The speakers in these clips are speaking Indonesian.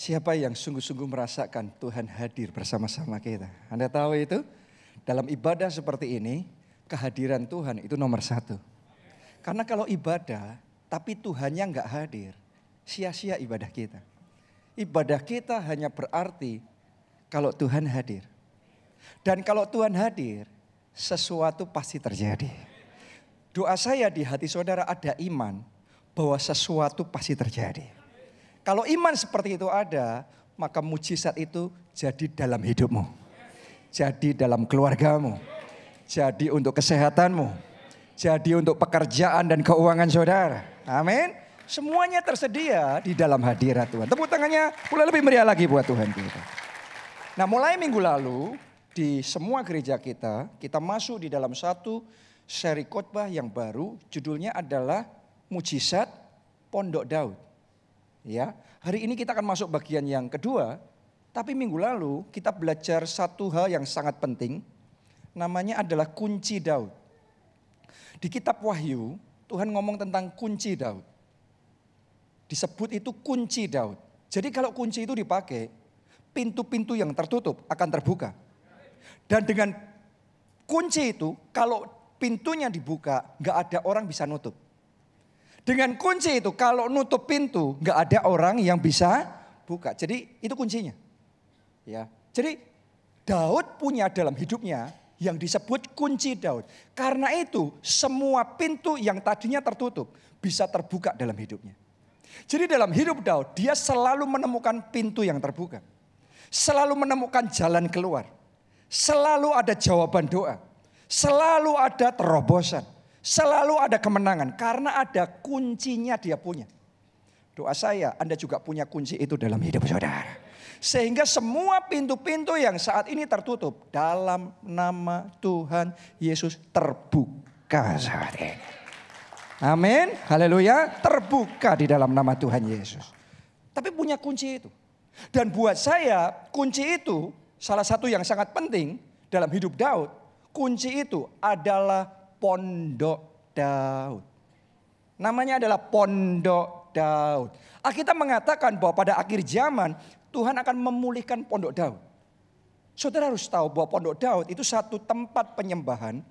Siapa yang sungguh-sungguh merasakan Tuhan hadir bersama-sama kita? Anda tahu itu? Dalam ibadah seperti ini, kehadiran Tuhan itu nomor satu. Karena kalau ibadah, tapi Tuhannya nggak hadir, sia-sia ibadah kita. Ibadah kita hanya berarti kalau Tuhan hadir. Dan kalau Tuhan hadir, sesuatu pasti terjadi. Doa saya di hati saudara ada iman bahwa sesuatu pasti terjadi. Kalau iman seperti itu ada, maka mujizat itu jadi dalam hidupmu. Jadi dalam keluargamu. Jadi untuk kesehatanmu. Jadi untuk pekerjaan dan keuangan saudara. Amin. Semuanya tersedia di dalam hadirat Tuhan. Tepuk tangannya mulai lebih meriah lagi buat Tuhan kita. Nah mulai minggu lalu di semua gereja kita, kita masuk di dalam satu seri khotbah yang baru. Judulnya adalah Mujizat Pondok Daud. Ya, hari ini kita akan masuk bagian yang kedua, tapi minggu lalu kita belajar satu hal yang sangat penting, namanya adalah kunci Daud. Di kitab Wahyu, Tuhan ngomong tentang kunci Daud. Disebut itu kunci Daud. Jadi kalau kunci itu dipakai, pintu-pintu yang tertutup akan terbuka. Dan dengan kunci itu, kalau pintunya dibuka, nggak ada orang bisa nutup. Dengan kunci itu kalau nutup pintu nggak ada orang yang bisa buka. Jadi itu kuncinya. Ya. Jadi Daud punya dalam hidupnya yang disebut kunci Daud. Karena itu semua pintu yang tadinya tertutup bisa terbuka dalam hidupnya. Jadi dalam hidup Daud dia selalu menemukan pintu yang terbuka. Selalu menemukan jalan keluar. Selalu ada jawaban doa. Selalu ada terobosan. Selalu ada kemenangan karena ada kuncinya dia punya. Doa saya, Anda juga punya kunci itu dalam hidup saudara. Sehingga semua pintu-pintu yang saat ini tertutup dalam nama Tuhan Yesus terbuka saat ini. Amin. Haleluya. Terbuka di dalam nama Tuhan Yesus. Tapi punya kunci itu. Dan buat saya kunci itu salah satu yang sangat penting dalam hidup Daud. Kunci itu adalah Pondok Daud. Namanya adalah Pondok Daud. Alkitab mengatakan bahwa pada akhir zaman Tuhan akan memulihkan Pondok Daud. Saudara harus tahu bahwa Pondok Daud itu satu tempat penyembahan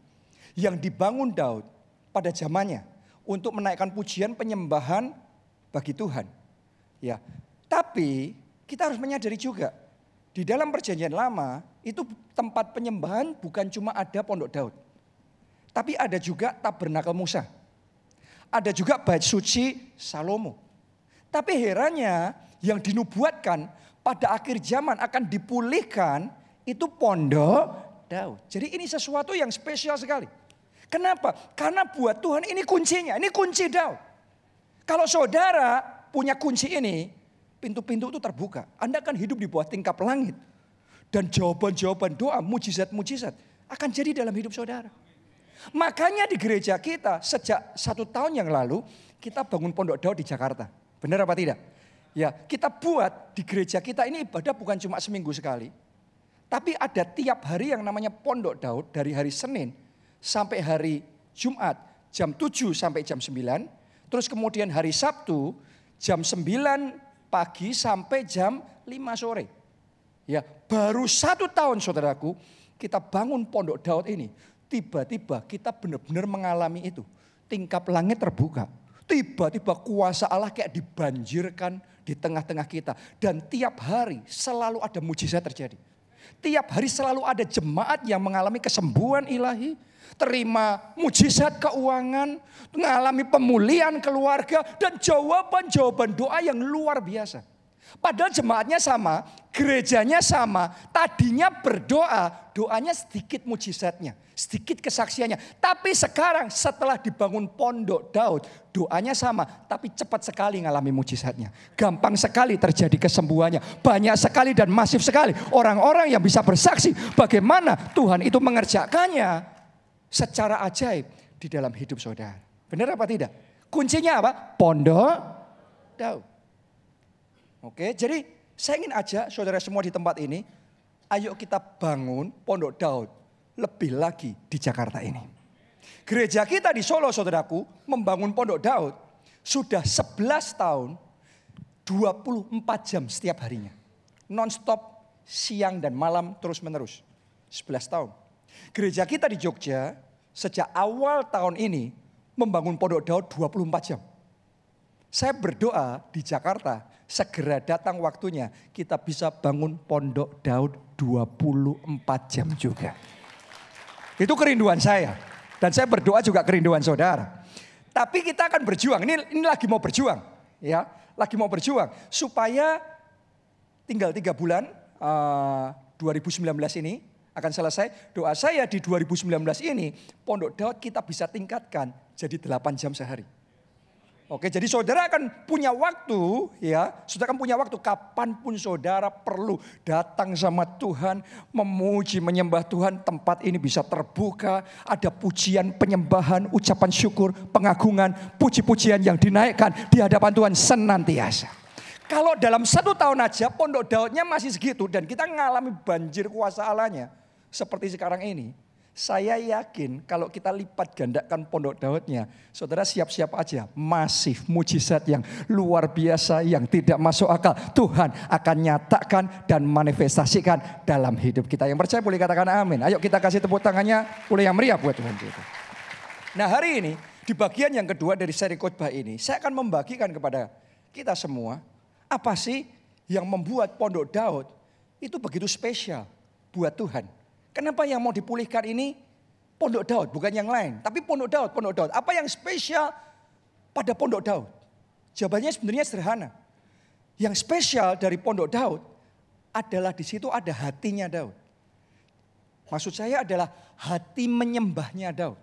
yang dibangun Daud pada zamannya untuk menaikkan pujian penyembahan bagi Tuhan. Ya. Tapi kita harus menyadari juga di dalam perjanjian lama itu tempat penyembahan bukan cuma ada Pondok Daud. Tapi ada juga tabernakel Musa. Ada juga bait suci Salomo. Tapi herannya yang dinubuatkan pada akhir zaman akan dipulihkan itu pondok Daud. Jadi ini sesuatu yang spesial sekali. Kenapa? Karena buat Tuhan ini kuncinya, ini kunci Daud. Kalau saudara punya kunci ini, pintu-pintu itu terbuka. Anda akan hidup di bawah tingkap langit. Dan jawaban-jawaban doa, mujizat-mujizat akan jadi dalam hidup saudara. Makanya di gereja kita sejak satu tahun yang lalu kita bangun pondok Daud di Jakarta. Benar apa tidak? Ya, kita buat di gereja kita ini ibadah bukan cuma seminggu sekali. Tapi ada tiap hari yang namanya pondok Daud dari hari Senin sampai hari Jumat jam 7 sampai jam 9. Terus kemudian hari Sabtu jam 9 pagi sampai jam 5 sore. Ya, baru satu tahun saudaraku kita bangun pondok Daud ini Tiba-tiba kita benar-benar mengalami itu. Tingkap langit terbuka. Tiba-tiba kuasa Allah kayak dibanjirkan di tengah-tengah kita. Dan tiap hari selalu ada mujizat terjadi. Tiap hari selalu ada jemaat yang mengalami kesembuhan ilahi. Terima mujizat keuangan. Mengalami pemulihan keluarga. Dan jawaban-jawaban doa yang luar biasa. Padahal jemaatnya sama, gerejanya sama, tadinya berdoa, doanya sedikit mujizatnya, sedikit kesaksiannya. Tapi sekarang setelah dibangun pondok Daud, doanya sama, tapi cepat sekali ngalami mujizatnya. Gampang sekali terjadi kesembuhannya, banyak sekali dan masif sekali. Orang-orang yang bisa bersaksi bagaimana Tuhan itu mengerjakannya secara ajaib di dalam hidup saudara. Benar apa tidak? Kuncinya apa? Pondok Daud. Oke, jadi saya ingin ajak saudara semua di tempat ini, ayo kita bangun Pondok Daud lebih lagi di Jakarta ini. Gereja kita di Solo saudaraku membangun Pondok Daud sudah 11 tahun, 24 jam setiap harinya. Non-stop siang dan malam terus menerus. 11 tahun. Gereja kita di Jogja sejak awal tahun ini membangun pondok Daud 24 jam. Saya berdoa di Jakarta segera datang waktunya kita bisa bangun pondok Daud 24 jam juga. Itu kerinduan saya. Dan saya berdoa juga kerinduan saudara. Tapi kita akan berjuang. Ini, ini lagi mau berjuang. ya Lagi mau berjuang. Supaya tinggal tiga bulan uh, eh, 2019 ini akan selesai. Doa saya di 2019 ini pondok Daud kita bisa tingkatkan jadi 8 jam sehari. Oke, jadi saudara akan punya waktu ya, saudara akan punya waktu kapan pun saudara perlu datang sama Tuhan, memuji, menyembah Tuhan, tempat ini bisa terbuka, ada pujian, penyembahan, ucapan syukur, pengagungan, puji-pujian yang dinaikkan di hadapan Tuhan senantiasa. Kalau dalam satu tahun aja pondok Daudnya masih segitu dan kita mengalami banjir kuasa Allahnya seperti sekarang ini, saya yakin kalau kita lipat gandakan pondok Daudnya, saudara siap-siap aja. Masif mujizat yang luar biasa yang tidak masuk akal. Tuhan akan nyatakan dan manifestasikan dalam hidup kita. Yang percaya boleh katakan amin. Ayo kita kasih tepuk tangannya oleh yang meriah buat Tuhan kita. Nah hari ini di bagian yang kedua dari seri khotbah ini, saya akan membagikan kepada kita semua apa sih yang membuat pondok Daud itu begitu spesial buat Tuhan. Kenapa yang mau dipulihkan ini Pondok Daud, bukan yang lain. Tapi Pondok Daud, Pondok Daud. Apa yang spesial pada Pondok Daud? Jawabannya sebenarnya sederhana. Yang spesial dari Pondok Daud adalah di situ ada hatinya Daud. Maksud saya adalah hati menyembahnya Daud.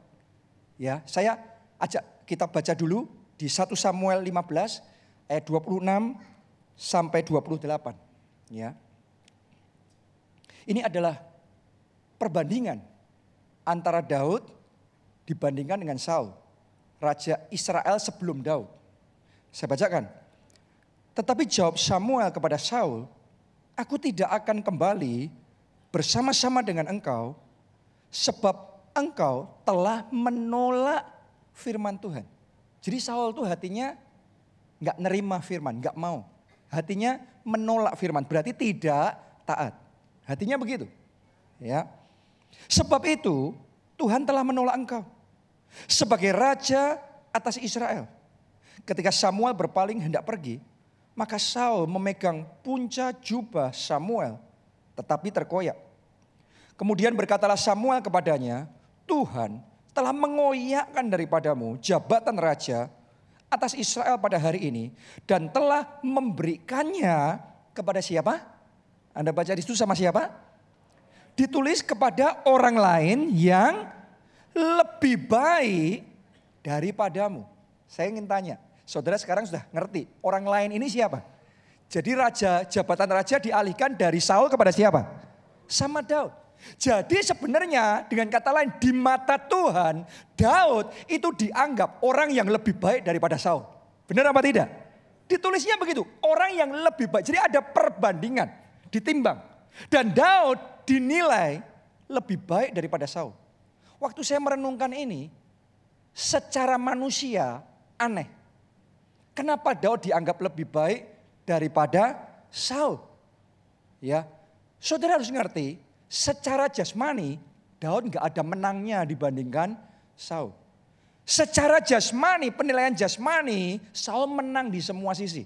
Ya, saya ajak kita baca dulu di 1 Samuel 15 ayat 26 sampai 28. Ya. Ini adalah perbandingan antara Daud dibandingkan dengan Saul. Raja Israel sebelum Daud. Saya bacakan. Tetapi jawab Samuel kepada Saul, aku tidak akan kembali bersama-sama dengan engkau sebab engkau telah menolak firman Tuhan. Jadi Saul tuh hatinya nggak nerima firman, nggak mau. Hatinya menolak firman, berarti tidak taat. Hatinya begitu. Ya. Sebab itu Tuhan telah menolak engkau sebagai raja atas Israel. Ketika Samuel berpaling hendak pergi, maka Saul memegang punca jubah Samuel tetapi terkoyak. Kemudian berkatalah Samuel kepadanya, Tuhan telah mengoyakkan daripadamu jabatan raja atas Israel pada hari ini dan telah memberikannya kepada siapa? Anda baca di situ sama siapa? Ditulis kepada orang lain yang lebih baik daripadamu. Saya ingin tanya, saudara sekarang sudah ngerti orang lain ini siapa? Jadi raja, jabatan raja dialihkan dari Saul kepada siapa? Sama Daud. Jadi sebenarnya dengan kata lain di mata Tuhan, Daud itu dianggap orang yang lebih baik daripada Saul. Benar apa tidak? Ditulisnya begitu, orang yang lebih baik. Jadi ada perbandingan, ditimbang. Dan Daud dinilai lebih baik daripada Saul. Waktu saya merenungkan ini, secara manusia aneh. Kenapa Daud dianggap lebih baik daripada Saul? Ya, saudara harus ngerti, secara jasmani Daud nggak ada menangnya dibandingkan Saul. Secara jasmani, penilaian jasmani, Saul menang di semua sisi.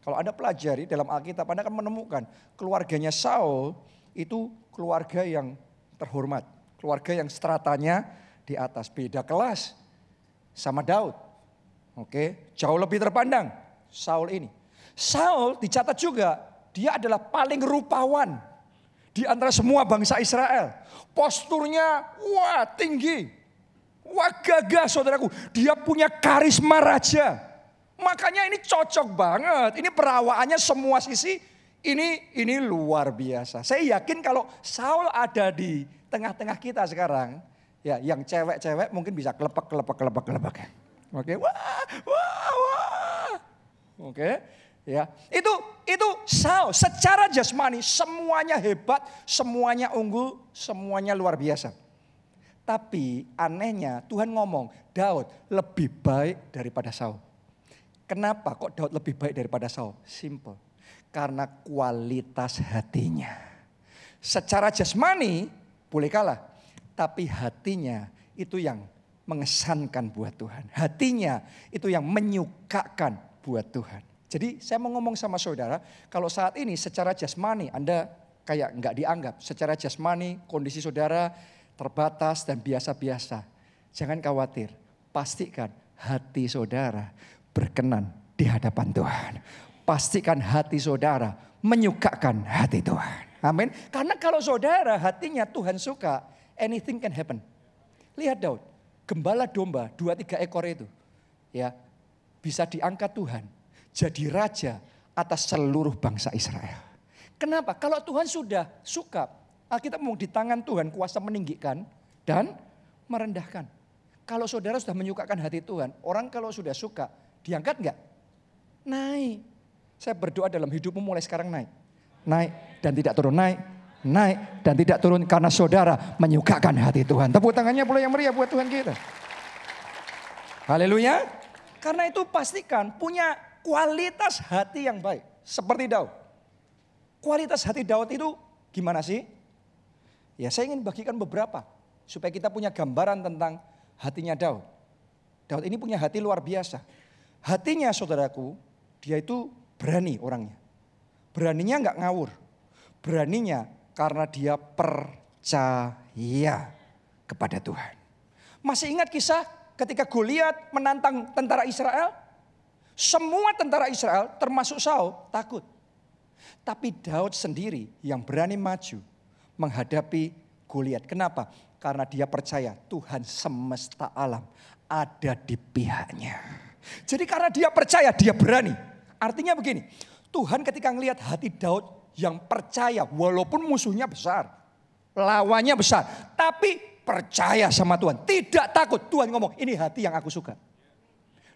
Kalau Anda pelajari dalam Alkitab, Anda akan menemukan keluarganya Saul itu keluarga yang terhormat. Keluarga yang stratanya di atas. Beda kelas sama Daud. Oke, jauh lebih terpandang Saul ini. Saul dicatat juga dia adalah paling rupawan di antara semua bangsa Israel. Posturnya wah tinggi. Wah gagah saudaraku. Dia punya karisma raja. Makanya ini cocok banget. Ini perawaannya semua sisi ini ini luar biasa. Saya yakin kalau Saul ada di tengah-tengah kita sekarang, ya yang cewek-cewek mungkin bisa kelepek kelepek kelepek kelepek. Oke, wah, wah, wah. Oke, ya. Itu itu Saul secara jasmani semuanya hebat, semuanya unggul, semuanya luar biasa. Tapi anehnya Tuhan ngomong, Daud lebih baik daripada Saul. Kenapa kok Daud lebih baik daripada Saul? Simple. Karena kualitas hatinya. Secara jasmani boleh kalah. Tapi hatinya itu yang mengesankan buat Tuhan. Hatinya itu yang menyukakan buat Tuhan. Jadi saya mau ngomong sama saudara, kalau saat ini secara jasmani Anda kayak nggak dianggap. Secara jasmani kondisi saudara terbatas dan biasa-biasa. Jangan khawatir, pastikan hati saudara berkenan di hadapan Tuhan. Pastikan hati saudara menyukakan hati Tuhan. Amin. Karena kalau saudara hatinya Tuhan suka, anything can happen. Lihat Daud, gembala domba dua tiga ekor itu, ya bisa diangkat Tuhan jadi raja atas seluruh bangsa Israel. Kenapa? Kalau Tuhan sudah suka, Alkitab mau di tangan Tuhan kuasa meninggikan dan merendahkan. Kalau saudara sudah menyukakan hati Tuhan, orang kalau sudah suka, diangkat enggak? Naik. Saya berdoa dalam hidupmu mulai sekarang naik. Naik dan tidak turun, naik, naik dan tidak turun karena saudara menyukakan hati Tuhan. Tepuk tangannya boleh yang meriah buat Tuhan kita. Haleluya. Karena itu pastikan punya kualitas hati yang baik. Seperti Daud. Kualitas hati Daud itu gimana sih? Ya saya ingin bagikan beberapa. Supaya kita punya gambaran tentang hatinya Daud. Daud ini punya hati luar biasa. Hatinya saudaraku, dia itu berani orangnya. Beraninya nggak ngawur. Beraninya karena dia percaya kepada Tuhan. Masih ingat kisah ketika Goliat menantang tentara Israel? Semua tentara Israel termasuk Saul takut. Tapi Daud sendiri yang berani maju menghadapi Goliat. Kenapa? Karena dia percaya Tuhan semesta alam ada di pihaknya. Jadi karena dia percaya, dia berani. Artinya begini, Tuhan ketika melihat hati Daud yang percaya walaupun musuhnya besar, lawannya besar, tapi percaya sama Tuhan, tidak takut. Tuhan ngomong, ini hati yang aku suka.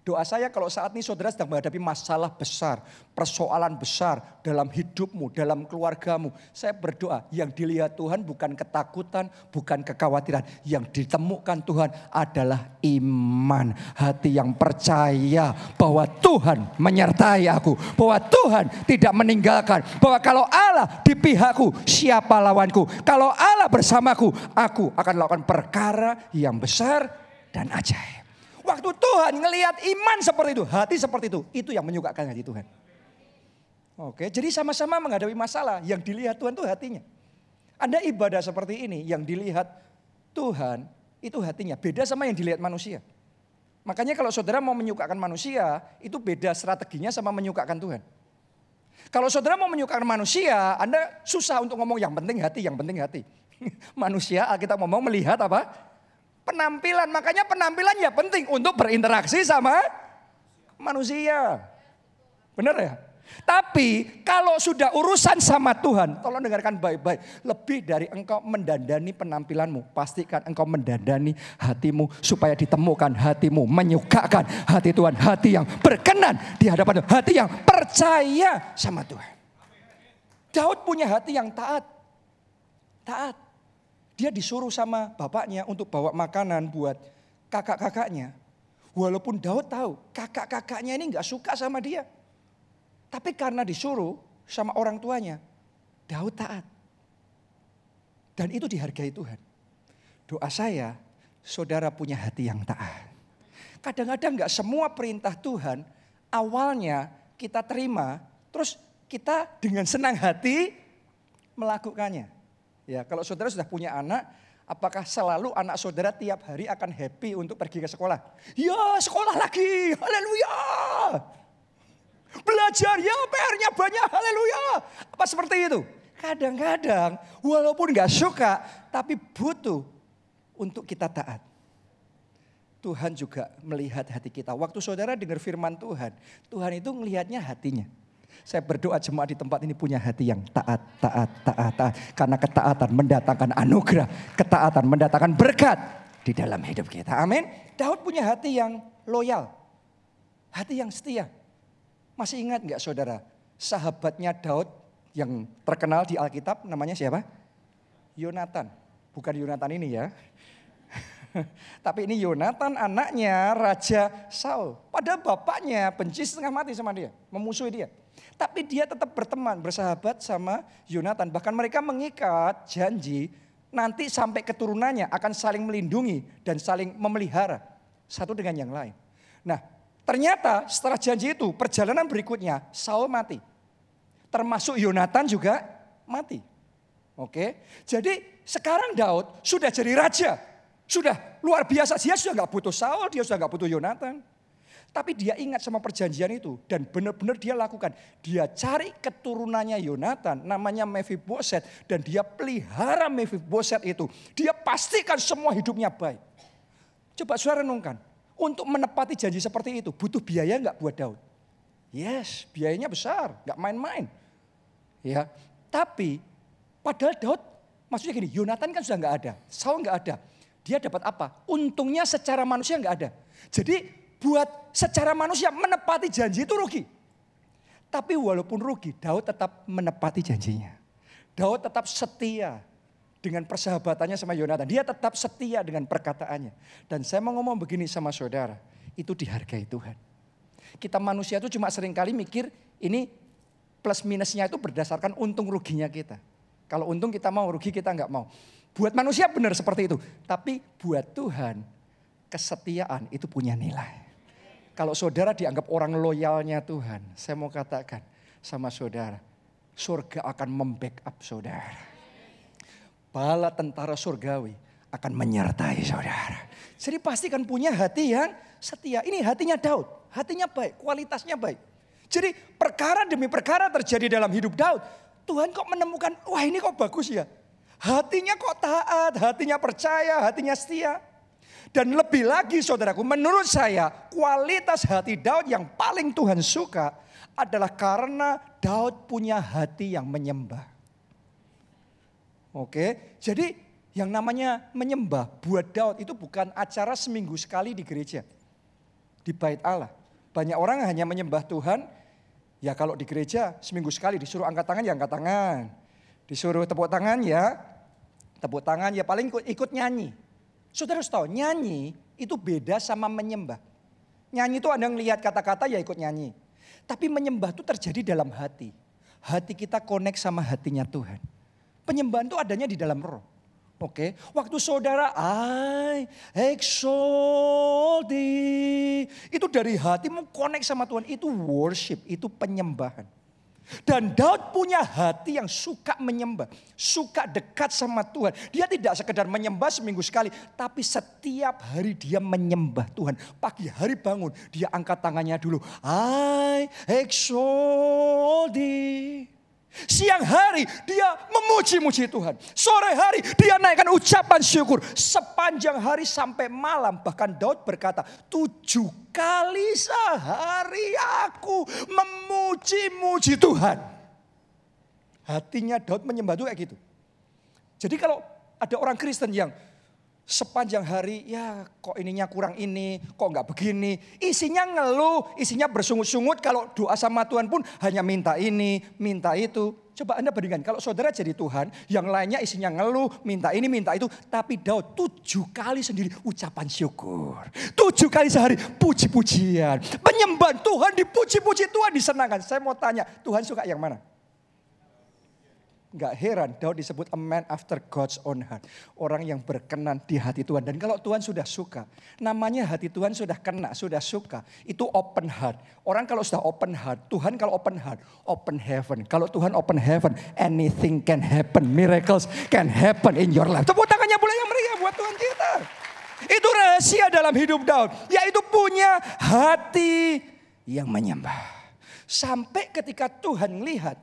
Doa saya kalau saat ini saudara sedang menghadapi masalah besar, persoalan besar dalam hidupmu, dalam keluargamu. Saya berdoa yang dilihat Tuhan bukan ketakutan, bukan kekhawatiran. Yang ditemukan Tuhan adalah iman. Hati yang percaya bahwa Tuhan menyertai aku. Bahwa Tuhan tidak meninggalkan. Bahwa kalau Allah di pihakku, siapa lawanku. Kalau Allah bersamaku, aku akan melakukan perkara yang besar dan ajaib. Waktu Tuhan ngelihat iman seperti itu, hati seperti itu, itu yang menyukakan hati Tuhan. Oke, jadi sama-sama menghadapi masalah, yang dilihat Tuhan itu hatinya. Ada ibadah seperti ini yang dilihat Tuhan itu hatinya, beda sama yang dilihat manusia. Makanya kalau saudara mau menyukakan manusia, itu beda strateginya sama menyukakan Tuhan. Kalau saudara mau menyukakan manusia, Anda susah untuk ngomong yang penting hati, yang penting hati. Manusia kita ngomong melihat apa? Penampilan. Makanya penampilan ya penting untuk berinteraksi sama manusia. Benar ya? Tapi kalau sudah urusan sama Tuhan, tolong dengarkan baik-baik. Lebih dari engkau mendandani penampilanmu, pastikan engkau mendandani hatimu supaya ditemukan hatimu menyukakan hati Tuhan, hati yang berkenan di hadapan Tuhan, hati yang percaya sama Tuhan. Daud punya hati yang taat. Taat. Dia disuruh sama bapaknya untuk bawa makanan buat kakak-kakaknya. Walaupun Daud tahu kakak-kakaknya ini nggak suka sama dia. Tapi karena disuruh sama orang tuanya, Daud taat. Dan itu dihargai Tuhan. Doa saya, saudara punya hati yang taat. Kadang-kadang nggak semua perintah Tuhan awalnya kita terima, terus kita dengan senang hati melakukannya. Ya, kalau saudara sudah punya anak, apakah selalu anak saudara tiap hari akan happy untuk pergi ke sekolah? Ya, sekolah lagi. Haleluya. Belajar, ya PR-nya banyak. Haleluya. Apa seperti itu? Kadang-kadang walaupun gak suka, tapi butuh untuk kita taat. Tuhan juga melihat hati kita. Waktu saudara dengar firman Tuhan, Tuhan itu melihatnya hatinya. Saya berdoa jemaat di tempat ini punya hati yang taat, taat, taat, taat. Karena ketaatan mendatangkan anugerah, ketaatan mendatangkan berkat di dalam hidup kita. Amin. Daud punya hati yang loyal, hati yang setia. Masih ingat nggak saudara, sahabatnya Daud yang terkenal di Alkitab namanya siapa? Yonatan. Bukan Yonatan ini ya. Tapi ini Yonatan anaknya Raja Saul. Padahal bapaknya benci setengah mati sama dia, memusuhi dia. Tapi dia tetap berteman, bersahabat sama Yonatan. Bahkan mereka mengikat janji nanti sampai keturunannya akan saling melindungi dan saling memelihara satu dengan yang lain. Nah, ternyata setelah janji itu perjalanan berikutnya Saul mati. Termasuk Yonatan juga mati. Oke. Jadi sekarang Daud sudah jadi raja. Sudah luar biasa. Dia sudah nggak butuh Saul, dia sudah nggak butuh Yonatan. Tapi dia ingat sama perjanjian itu dan benar-benar dia lakukan. Dia cari keturunannya Yonatan namanya Mephiboset dan dia pelihara Mephiboset itu. Dia pastikan semua hidupnya baik. Coba saudara renungkan. Untuk menepati janji seperti itu butuh biaya nggak buat Daud? Yes, biayanya besar, nggak main-main. Ya, tapi padahal Daud, maksudnya gini, Yonatan kan sudah nggak ada, Saul nggak ada. Dia dapat apa? Untungnya secara manusia nggak ada. Jadi buat secara manusia menepati janji itu rugi. Tapi walaupun rugi, Daud tetap menepati janjinya. Daud tetap setia dengan persahabatannya sama Yonatan. Dia tetap setia dengan perkataannya. Dan saya mau ngomong begini sama saudara, itu dihargai Tuhan. Kita manusia itu cuma sering kali mikir ini plus minusnya itu berdasarkan untung ruginya kita. Kalau untung kita mau, rugi kita nggak mau. Buat manusia benar seperti itu. Tapi buat Tuhan, kesetiaan itu punya nilai. Kalau saudara dianggap orang loyalnya Tuhan, saya mau katakan sama saudara, surga akan membackup saudara. Bala tentara surgawi akan menyertai saudara. Jadi pastikan punya hati yang setia. Ini hatinya Daud, hatinya baik, kualitasnya baik. Jadi perkara demi perkara terjadi dalam hidup Daud. Tuhan kok menemukan, wah ini kok bagus ya. Hatinya kok taat, hatinya percaya, hatinya setia. Dan lebih lagi saudaraku, menurut saya kualitas hati Daud yang paling Tuhan suka adalah karena Daud punya hati yang menyembah. Oke, jadi yang namanya menyembah buat Daud itu bukan acara seminggu sekali di gereja. Di bait Allah. Banyak orang hanya menyembah Tuhan, ya kalau di gereja seminggu sekali disuruh angkat tangan ya angkat tangan. Disuruh tepuk tangan ya tepuk tangan ya paling ikut, ikut nyanyi. Saudara harus tahu, nyanyi itu beda sama menyembah. Nyanyi itu Anda ngelihat kata-kata ya ikut nyanyi. Tapi menyembah itu terjadi dalam hati. Hati kita connect sama hatinya Tuhan. Penyembahan itu adanya di dalam roh. Oke, waktu saudara I exalt thee. Itu dari hatimu connect sama Tuhan. Itu worship, itu penyembahan. Dan Daud punya hati yang suka menyembah, suka dekat sama Tuhan. Dia tidak sekedar menyembah seminggu sekali, tapi setiap hari dia menyembah Tuhan. Pagi hari bangun, dia angkat tangannya dulu. I exalt thee. Siang hari dia memuji-muji Tuhan. Sore hari dia naikkan ucapan syukur. Sepanjang hari sampai malam. Bahkan Daud berkata, tujuh kali sehari aku memuji-muji Tuhan. Hatinya Daud menyembah Tuhan kayak gitu. Jadi kalau ada orang Kristen yang sepanjang hari ya kok ininya kurang ini, kok nggak begini. Isinya ngeluh, isinya bersungut-sungut kalau doa sama Tuhan pun hanya minta ini, minta itu. Coba Anda bandingkan, kalau saudara jadi Tuhan, yang lainnya isinya ngeluh, minta ini, minta itu. Tapi Daud tujuh kali sendiri ucapan syukur. Tujuh kali sehari puji-pujian. Penyembahan Tuhan dipuji-puji Tuhan disenangkan. Saya mau tanya, Tuhan suka yang mana? Gak heran Daud disebut a man after God's own heart. Orang yang berkenan di hati Tuhan. Dan kalau Tuhan sudah suka, namanya hati Tuhan sudah kena, sudah suka. Itu open heart. Orang kalau sudah open heart, Tuhan kalau open heart, open heaven. Kalau Tuhan open heaven, anything can happen. Miracles can happen in your life. Tepuk tangannya boleh yang meriah buat Tuhan kita. Itu rahasia dalam hidup Daud. Yaitu punya hati yang menyembah. Sampai ketika Tuhan lihat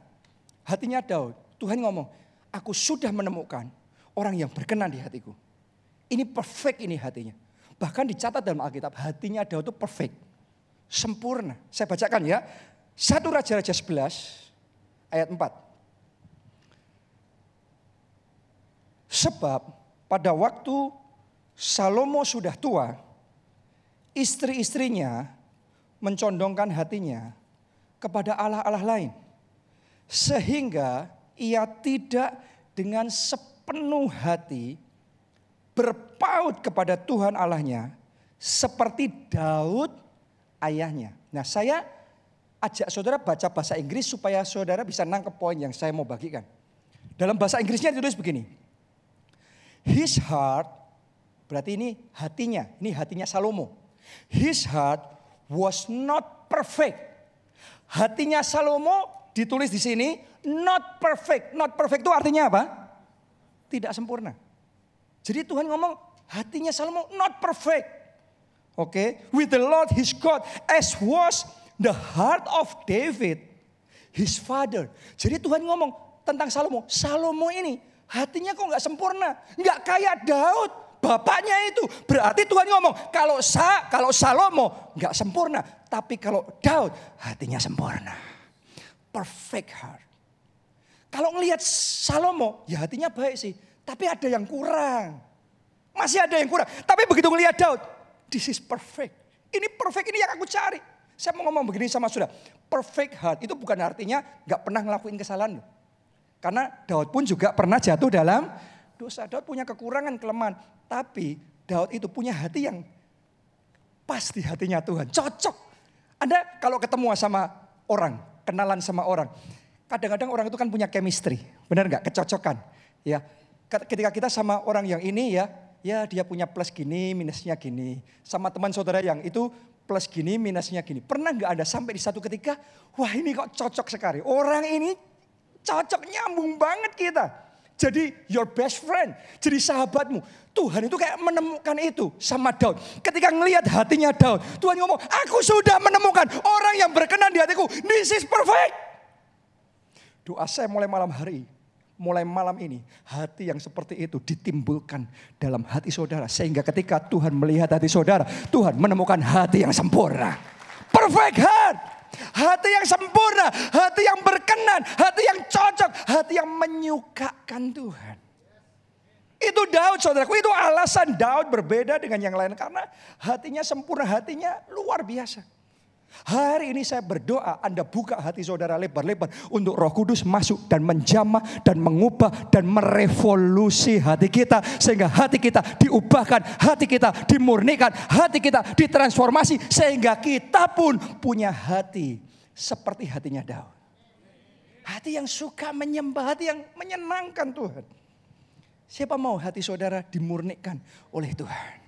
hatinya Daud Tuhan ngomong, aku sudah menemukan orang yang berkenan di hatiku. Ini perfect ini hatinya. Bahkan dicatat dalam Alkitab, hatinya Daud itu perfect. Sempurna. Saya bacakan ya. Satu Raja-Raja 11 ayat 4. Sebab pada waktu Salomo sudah tua, istri-istrinya mencondongkan hatinya kepada Allah-Allah lain. Sehingga ia tidak dengan sepenuh hati berpaut kepada Tuhan Allahnya seperti Daud ayahnya. Nah saya ajak saudara baca bahasa Inggris supaya saudara bisa nangkep poin yang saya mau bagikan. Dalam bahasa Inggrisnya ditulis begini. His heart, berarti ini hatinya, ini hatinya Salomo. His heart was not perfect. Hatinya Salomo ditulis di sini not perfect. Not perfect itu artinya apa? Tidak sempurna. Jadi Tuhan ngomong hatinya Salomo not perfect. Oke, okay? with the Lord his God as was the heart of David his father. Jadi Tuhan ngomong tentang Salomo, Salomo ini hatinya kok nggak sempurna, nggak kayak Daud bapaknya itu. Berarti Tuhan ngomong, kalau Sa, kalau Salomo nggak sempurna, tapi kalau Daud hatinya sempurna. Perfect heart. Kalau ngelihat Salomo, ya hatinya baik sih, tapi ada yang kurang. Masih ada yang kurang. Tapi begitu ngelihat Daud, this is perfect. Ini perfect, ini yang aku cari. Saya mau ngomong begini sama sudah. Perfect heart itu bukan artinya nggak pernah ngelakuin kesalahan. Karena Daud pun juga pernah jatuh dalam dosa. Daud punya kekurangan, kelemahan. Tapi Daud itu punya hati yang pas di hatinya Tuhan. Cocok. Anda kalau ketemu sama orang, kenalan sama orang. Kadang-kadang orang itu kan punya chemistry. Benar nggak? Kecocokan. Ya, ketika kita sama orang yang ini ya, ya dia punya plus gini, minusnya gini. Sama teman saudara yang itu plus gini, minusnya gini. Pernah nggak ada sampai di satu ketika, wah ini kok cocok sekali. Orang ini cocok nyambung banget kita jadi your best friend, jadi sahabatmu. Tuhan itu kayak menemukan itu sama Daud. Ketika ngelihat hatinya Daud, Tuhan ngomong, aku sudah menemukan orang yang berkenan di hatiku. This is perfect. Doa saya mulai malam hari, mulai malam ini, hati yang seperti itu ditimbulkan dalam hati saudara. Sehingga ketika Tuhan melihat hati saudara, Tuhan menemukan hati yang sempurna. Perfect heart. Hati yang sempurna, hati yang berkenan, hati yang cocok, hati yang menyukakan Tuhan. Itu Daud saudaraku, itu alasan Daud berbeda dengan yang lain. Karena hatinya sempurna, hatinya luar biasa. Hari ini saya berdoa Anda buka hati saudara lebar-lebar untuk roh kudus masuk dan menjamah dan mengubah dan merevolusi hati kita. Sehingga hati kita diubahkan, hati kita dimurnikan, hati kita ditransformasi. Sehingga kita pun punya hati seperti hatinya Daud. Hati yang suka menyembah, hati yang menyenangkan Tuhan. Siapa mau hati saudara dimurnikan oleh Tuhan?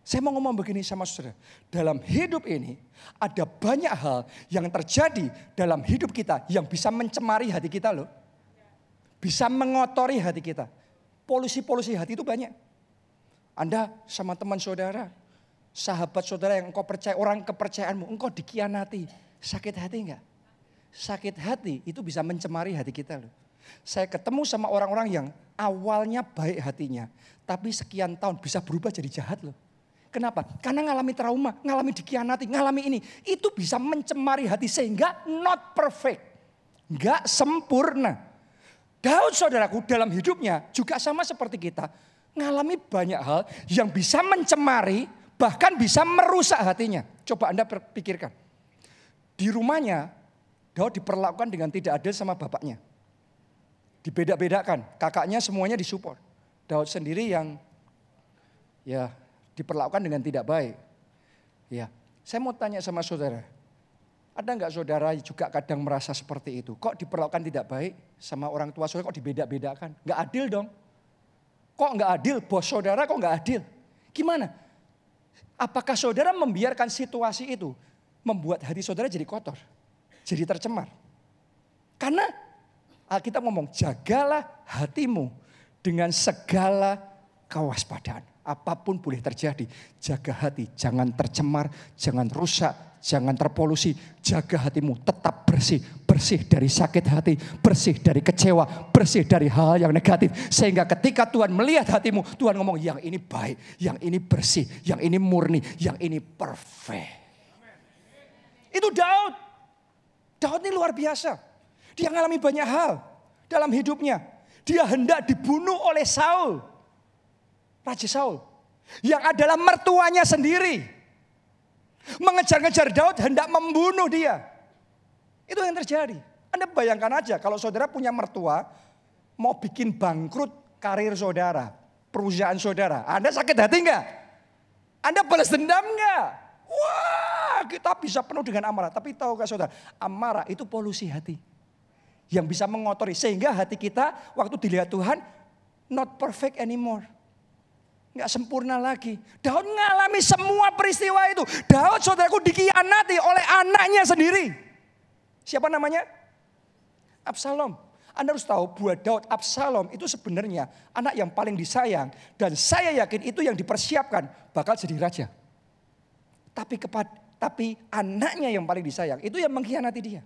Saya mau ngomong begini sama saudara. Dalam hidup ini ada banyak hal yang terjadi dalam hidup kita yang bisa mencemari hati kita loh. Bisa mengotori hati kita. Polusi-polusi hati itu banyak. Anda sama teman saudara, sahabat saudara yang engkau percaya, orang kepercayaanmu, engkau dikianati. Sakit hati enggak? Sakit hati itu bisa mencemari hati kita loh. Saya ketemu sama orang-orang yang awalnya baik hatinya, tapi sekian tahun bisa berubah jadi jahat loh. Kenapa? Karena ngalami trauma, ngalami dikhianati, ngalami ini. Itu bisa mencemari hati sehingga not perfect. Gak sempurna. Daud saudaraku dalam hidupnya juga sama seperti kita. Ngalami banyak hal yang bisa mencemari, bahkan bisa merusak hatinya. Coba Anda pikirkan. Di rumahnya, Daud diperlakukan dengan tidak adil sama bapaknya. Dibeda-bedakan, kakaknya semuanya disupport. Daud sendiri yang ya diperlakukan dengan tidak baik. Ya, saya mau tanya sama saudara, ada nggak saudara juga kadang merasa seperti itu? Kok diperlakukan tidak baik sama orang tua saudara? Kok dibeda-bedakan? Nggak adil dong. Kok nggak adil? Bos saudara kok nggak adil? Gimana? Apakah saudara membiarkan situasi itu membuat hati saudara jadi kotor, jadi tercemar? Karena Alkitab ngomong, jagalah hatimu dengan segala kewaspadaan apa pun boleh terjadi. Jaga hati, jangan tercemar, jangan rusak, jangan terpolusi. Jaga hatimu tetap bersih, bersih dari sakit hati, bersih dari kecewa, bersih dari hal yang negatif. Sehingga ketika Tuhan melihat hatimu, Tuhan ngomong yang ini baik, yang ini bersih, yang ini murni, yang ini perfect. Itu Daud. Daud ini luar biasa. Dia mengalami banyak hal dalam hidupnya. Dia hendak dibunuh oleh Saul. Raja Saul. Yang adalah mertuanya sendiri. Mengejar-ngejar Daud hendak membunuh dia. Itu yang terjadi. Anda bayangkan aja kalau saudara punya mertua mau bikin bangkrut karir saudara, perusahaan saudara. Anda sakit hati enggak? Anda balas dendam enggak? Wah, kita bisa penuh dengan amarah. Tapi tahu gak saudara, amarah itu polusi hati. Yang bisa mengotori. Sehingga hati kita waktu dilihat Tuhan, not perfect anymore. Nggak sempurna lagi. Daud mengalami semua peristiwa itu. Daud saudaraku dikhianati oleh anaknya sendiri. Siapa namanya? Absalom. Anda harus tahu buat Daud Absalom itu sebenarnya anak yang paling disayang. Dan saya yakin itu yang dipersiapkan bakal jadi raja. Tapi kepada tapi anaknya yang paling disayang itu yang mengkhianati dia.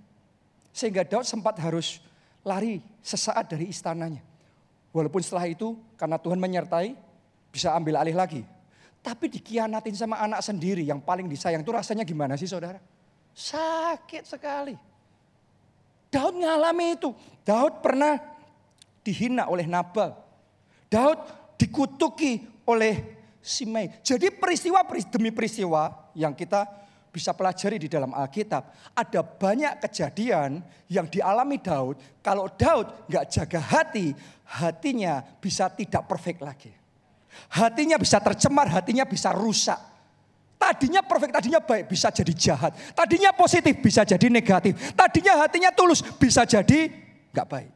Sehingga Daud sempat harus lari sesaat dari istananya. Walaupun setelah itu karena Tuhan menyertai bisa ambil alih lagi. Tapi dikhianatin sama anak sendiri yang paling disayang itu rasanya gimana sih saudara? Sakit sekali. Daud ngalami itu. Daud pernah dihina oleh Nabal. Daud dikutuki oleh Simei. Jadi peristiwa demi peristiwa yang kita bisa pelajari di dalam Alkitab. Ada banyak kejadian yang dialami Daud. Kalau Daud nggak jaga hati, hatinya bisa tidak perfect lagi. Hatinya bisa tercemar, hatinya bisa rusak. Tadinya perfect, tadinya baik, bisa jadi jahat. Tadinya positif, bisa jadi negatif. Tadinya hatinya tulus, bisa jadi nggak baik.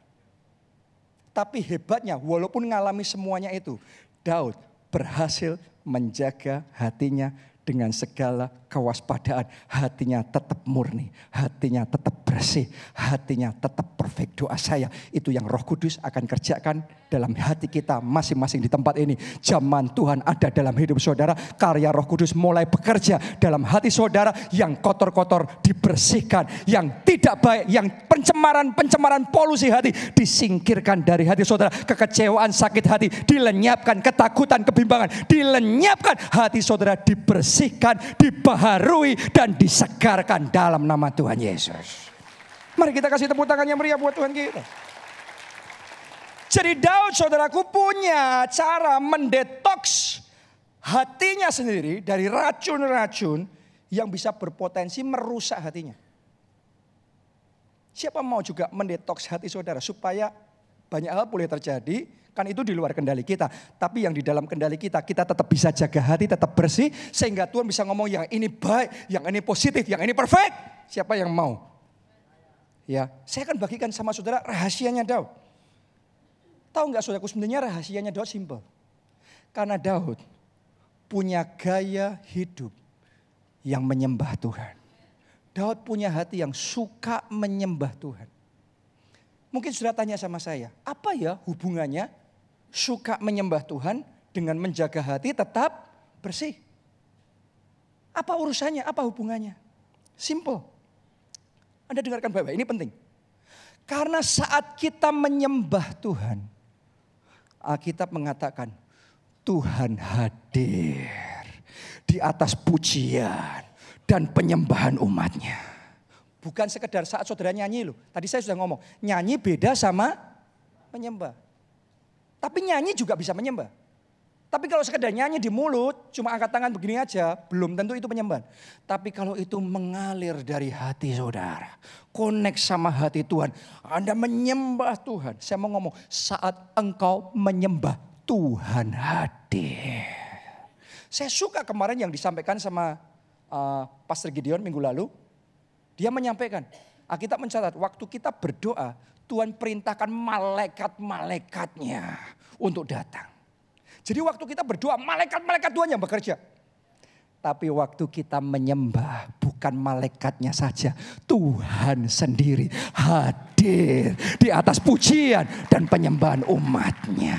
Tapi hebatnya, walaupun mengalami semuanya itu, Daud berhasil menjaga hatinya dengan segala kewaspadaan. Hatinya tetap murni, hatinya tetap bersih, hatinya tetap perfect. Doa saya itu yang roh kudus akan kerjakan dalam hati kita masing-masing di tempat ini. Zaman Tuhan ada dalam hidup saudara, karya roh kudus mulai bekerja dalam hati saudara yang kotor-kotor dibersihkan, yang tidak baik, yang pencemaran-pencemaran polusi hati disingkirkan dari hati saudara. Kekecewaan, sakit hati dilenyapkan, ketakutan, kebimbangan dilenyapkan. Hati saudara dibersihkan dibaharui, dan disegarkan dalam nama Tuhan Yesus. Mari kita kasih tepuk tangan yang meriah buat Tuhan kita. Jadi Daud saudaraku punya cara mendetoks hatinya sendiri dari racun-racun yang bisa berpotensi merusak hatinya. Siapa mau juga mendetoks hati saudara supaya banyak hal boleh terjadi Kan itu di luar kendali kita. Tapi yang di dalam kendali kita, kita tetap bisa jaga hati, tetap bersih. Sehingga Tuhan bisa ngomong yang ini baik, yang ini positif, yang ini perfect. Siapa yang mau? Ya, saya akan bagikan sama saudara rahasianya Daud. Tahu nggak saudaraku sebenarnya rahasianya Daud simple. Karena Daud punya gaya hidup yang menyembah Tuhan. Daud punya hati yang suka menyembah Tuhan. Mungkin sudah tanya sama saya, apa ya hubungannya suka menyembah Tuhan dengan menjaga hati tetap bersih. Apa urusannya? Apa hubungannya? Simple. Anda dengarkan baik-baik, ini penting. Karena saat kita menyembah Tuhan, Alkitab mengatakan Tuhan hadir di atas pujian dan penyembahan umatnya. Bukan sekedar saat saudara nyanyi loh. Tadi saya sudah ngomong, nyanyi beda sama menyembah. Tapi nyanyi juga bisa menyembah. Tapi kalau sekedar nyanyi di mulut, cuma angkat tangan begini aja, belum tentu itu penyembahan. Tapi kalau itu mengalir dari hati saudara, connect sama hati Tuhan, Anda menyembah Tuhan. Saya mau ngomong, saat engkau menyembah Tuhan hadir. Saya suka kemarin yang disampaikan sama uh, Pastor Gideon minggu lalu. Dia menyampaikan, Alkitab mencatat, waktu kita berdoa, Tuhan perintahkan malaikat-malaikatnya untuk datang. Jadi waktu kita berdoa, malaikat-malaikat Tuhan yang bekerja. Tapi waktu kita menyembah, bukan malaikatnya saja. Tuhan sendiri hadir di atas pujian dan penyembahan umatnya.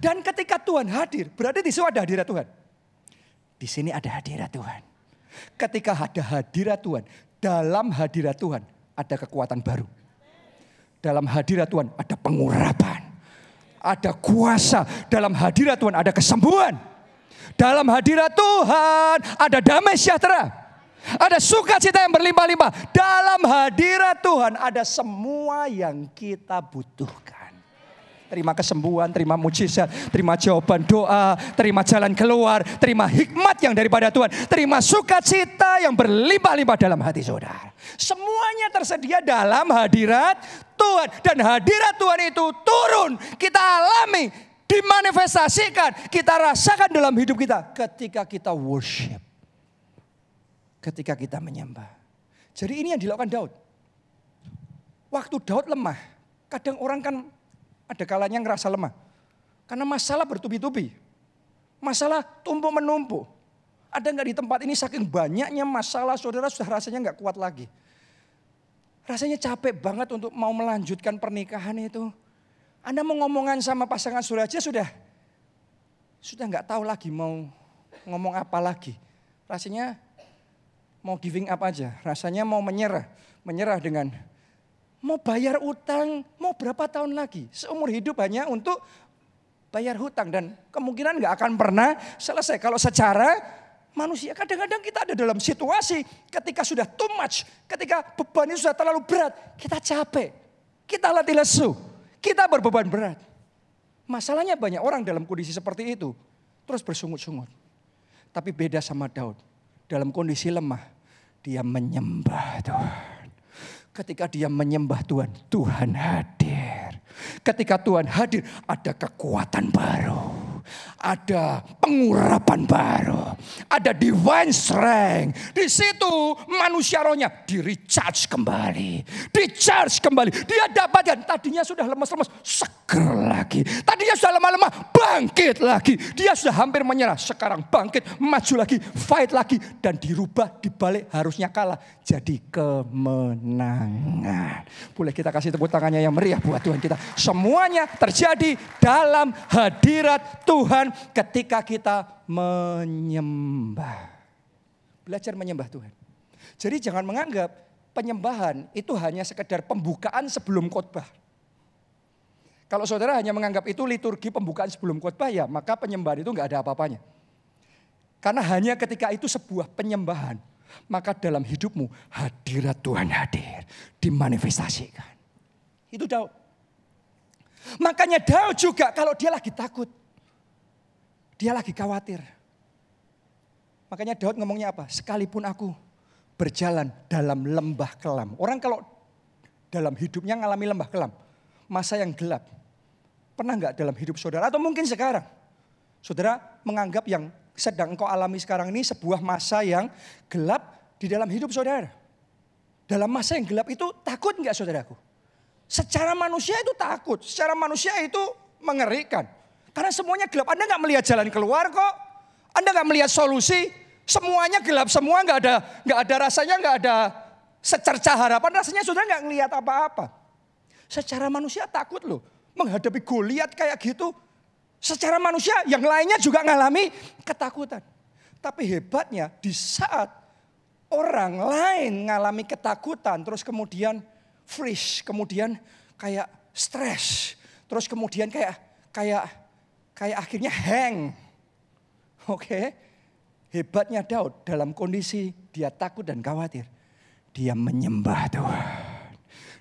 Dan ketika Tuhan hadir, berarti di sini ada hadirat Tuhan. Di sini ada hadirat Tuhan. Ketika ada hadirat Tuhan, dalam hadirat Tuhan ada kekuatan baru dalam hadirat Tuhan ada pengurapan. Ada kuasa. Dalam hadirat Tuhan ada kesembuhan. Dalam hadirat Tuhan ada damai sejahtera. Ada sukacita yang berlimpah-limpah. Dalam hadirat Tuhan ada semua yang kita butuhkan. Terima kesembuhan, terima mujizat, terima jawaban doa, terima jalan keluar, terima hikmat yang daripada Tuhan, terima sukacita yang berlimpah-limpah dalam hati saudara. Semuanya tersedia dalam hadirat Tuhan dan hadirat Tuhan itu turun, kita alami, dimanifestasikan, kita rasakan dalam hidup kita ketika kita worship. ketika kita menyembah. Jadi ini yang dilakukan Daud. Waktu Daud lemah, kadang orang kan ada kalanya ngerasa lemah. Karena masalah bertubi-tubi. Masalah tumpuk menumpuk. Ada nggak di tempat ini saking banyaknya masalah saudara sudah rasanya nggak kuat lagi. Rasanya capek banget untuk mau melanjutkan pernikahan itu. Anda mau ngomongan sama pasangan saudara aja sudah sudah nggak tahu lagi mau ngomong apa lagi. Rasanya mau giving up aja. Rasanya mau menyerah. Menyerah dengan mau bayar utang mau berapa tahun lagi. Seumur hidup hanya untuk bayar hutang. Dan kemungkinan nggak akan pernah selesai. Kalau secara manusia kadang-kadang kita ada dalam situasi ketika sudah too much. Ketika beban itu sudah terlalu berat. Kita capek. Kita latih lesu. Kita berbeban berat. Masalahnya banyak orang dalam kondisi seperti itu. Terus bersungut-sungut. Tapi beda sama Daud. Dalam kondisi lemah, dia menyembah Tuhan. Ketika dia menyembah Tuhan, Tuhan hadir. Ketika Tuhan hadir, ada kekuatan baru ada pengurapan baru, ada divine strength. Di situ manusia rohnya di recharge kembali, di charge kembali. Dia dapatkan tadinya sudah lemas-lemas, seger lagi. Tadinya sudah lemah-lemah, bangkit lagi. Dia sudah hampir menyerah, sekarang bangkit, maju lagi, fight lagi dan dirubah dibalik harusnya kalah jadi kemenangan. Boleh kita kasih tepuk tangannya yang meriah buat Tuhan kita. Semuanya terjadi dalam hadirat Tuhan ketika kita menyembah. Belajar menyembah Tuhan. Jadi jangan menganggap penyembahan itu hanya sekedar pembukaan sebelum khotbah. Kalau saudara hanya menganggap itu liturgi pembukaan sebelum khotbah ya maka penyembahan itu nggak ada apa-apanya. Karena hanya ketika itu sebuah penyembahan, maka dalam hidupmu hadirat Tuhan hadir, dimanifestasikan. Itu Daud. Makanya Daud juga kalau dia lagi takut, dia lagi khawatir. Makanya Daud ngomongnya apa? Sekalipun aku berjalan dalam lembah kelam. Orang kalau dalam hidupnya ngalami lembah kelam, masa yang gelap. Pernah nggak dalam hidup saudara atau mungkin sekarang? Saudara menganggap yang sedang engkau alami sekarang ini sebuah masa yang gelap di dalam hidup saudara. Dalam masa yang gelap itu takut nggak saudaraku? Secara manusia itu takut, secara manusia itu mengerikan. Karena semuanya gelap. Anda nggak melihat jalan keluar kok. Anda nggak melihat solusi. Semuanya gelap semua nggak ada nggak ada rasanya nggak ada secerca harapan. Rasanya sudah nggak ngelihat apa-apa. Secara manusia takut loh menghadapi Goliat kayak gitu. Secara manusia yang lainnya juga ngalami ketakutan. Tapi hebatnya di saat orang lain ngalami ketakutan terus kemudian freeze, kemudian kayak stres, terus kemudian kayak kayak kayak akhirnya hang. Oke. Okay? Hebatnya Daud dalam kondisi dia takut dan khawatir. Dia menyembah Tuhan.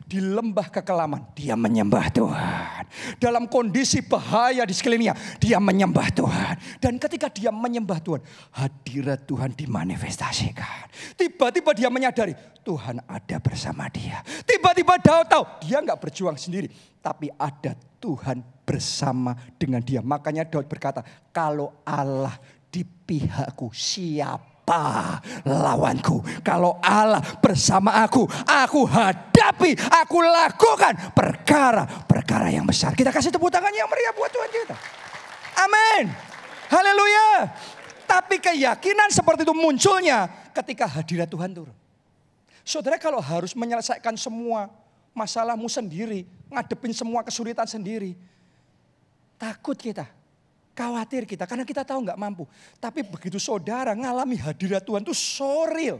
Di lembah kekelaman, dia menyembah Tuhan. Dalam kondisi bahaya di sekelilingnya, dia menyembah Tuhan. Dan ketika dia menyembah Tuhan, hadirat Tuhan dimanifestasikan. Tiba-tiba dia menyadari, Tuhan ada bersama dia. Tiba-tiba Daud tahu, dia nggak berjuang sendiri. Tapi ada Tuhan bersama dengan dia. Makanya Daud berkata, kalau Allah di pihakku lawanku. Kalau Allah bersama aku, aku hadapi, aku lakukan perkara-perkara yang besar. Kita kasih tepuk tangan yang meriah buat Tuhan kita. Amin. Haleluya. Tapi keyakinan seperti itu munculnya ketika hadirat Tuhan turun. Saudara kalau harus menyelesaikan semua masalahmu sendiri, ngadepin semua kesulitan sendiri. Takut kita, khawatir kita karena kita tahu nggak mampu. Tapi begitu saudara ngalami hadirat Tuhan itu so real.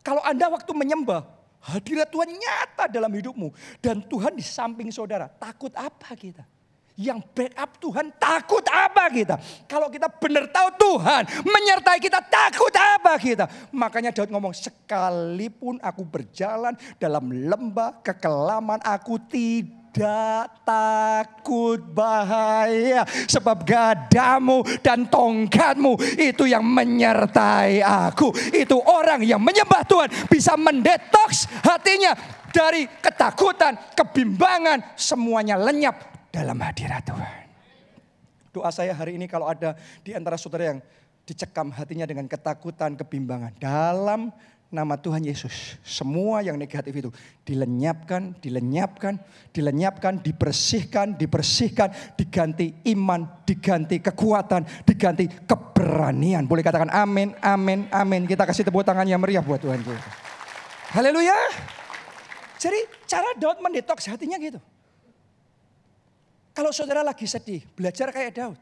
Kalau Anda waktu menyembah, hadirat Tuhan nyata dalam hidupmu. Dan Tuhan di samping saudara, takut apa kita? yang backup Tuhan takut apa kita? Kalau kita benar tahu Tuhan menyertai kita takut apa kita? Makanya Daud ngomong sekalipun aku berjalan dalam lembah kekelaman aku tidak takut bahaya sebab gadamu dan tongkatmu itu yang menyertai aku. Itu orang yang menyembah Tuhan bisa mendetoks hatinya dari ketakutan, kebimbangan, semuanya lenyap dalam hadirat Tuhan. Doa saya hari ini kalau ada di antara saudara yang dicekam hatinya dengan ketakutan, kebimbangan. Dalam nama Tuhan Yesus. Semua yang negatif itu dilenyapkan, dilenyapkan, dilenyapkan, dibersihkan, dibersihkan, diganti iman, diganti kekuatan, diganti keberanian. Boleh katakan amin, amin, amin. Kita kasih tepuk tangan yang meriah buat Tuhan kita. Haleluya. Jadi cara Daud mendetoks hatinya gitu. Kalau saudara lagi sedih, belajar kayak Daud.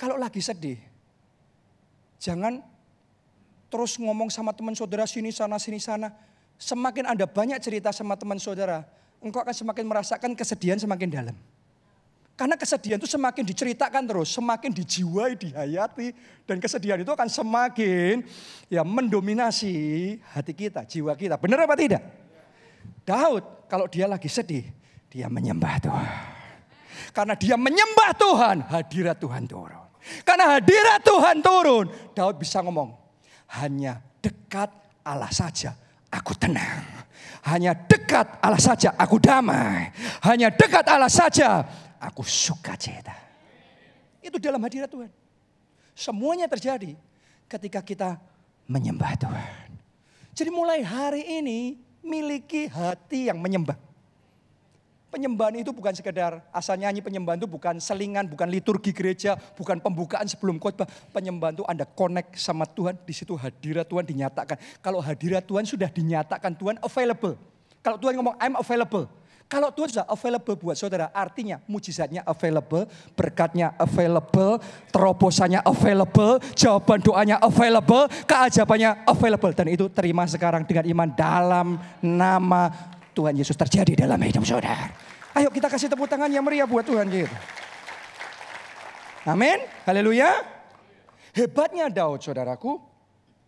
Kalau lagi sedih, jangan terus ngomong sama teman saudara sini sana sini sana. Semakin Anda banyak cerita sama teman saudara, engkau akan semakin merasakan kesedihan semakin dalam. Karena kesedihan itu semakin diceritakan terus, semakin dijiwai, dihayati, dan kesedihan itu akan semakin ya mendominasi hati kita, jiwa kita. Benar apa tidak? Daud kalau dia lagi sedih, dia menyembah Tuhan. Karena dia menyembah Tuhan, hadirat Tuhan turun. Karena hadirat Tuhan turun, Daud bisa ngomong, hanya dekat Allah saja aku tenang. Hanya dekat Allah saja aku damai. Hanya dekat Allah saja aku suka cita. Itu dalam hadirat Tuhan. Semuanya terjadi ketika kita menyembah Tuhan. Jadi mulai hari ini miliki hati yang menyembah. Penyembahan itu bukan sekedar asal nyanyi penyembahan itu bukan selingan, bukan liturgi gereja, bukan pembukaan sebelum khotbah. Penyembahan itu Anda connect sama Tuhan, di situ hadirat Tuhan dinyatakan. Kalau hadirat Tuhan sudah dinyatakan Tuhan available. Kalau Tuhan ngomong I'm available. Kalau Tuhan sudah available buat saudara, artinya mujizatnya available, berkatnya available, terobosannya available, jawaban doanya available, keajabannya available. Dan itu terima sekarang dengan iman dalam nama Tuhan Yesus terjadi dalam hidup saudara. Ayo kita kasih tepuk tangan yang meriah buat Tuhan kita. Amin. Haleluya. Hebatnya Daud saudaraku.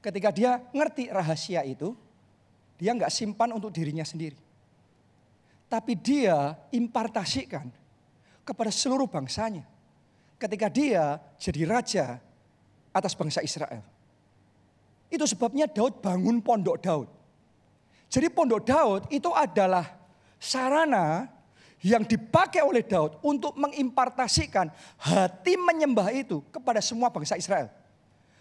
Ketika dia ngerti rahasia itu. Dia nggak simpan untuk dirinya sendiri. Tapi dia impartasikan kepada seluruh bangsanya. Ketika dia jadi raja atas bangsa Israel. Itu sebabnya Daud bangun pondok Daud. Jadi pondok Daud itu adalah sarana yang dipakai oleh Daud untuk mengimpartasikan hati menyembah itu kepada semua bangsa Israel.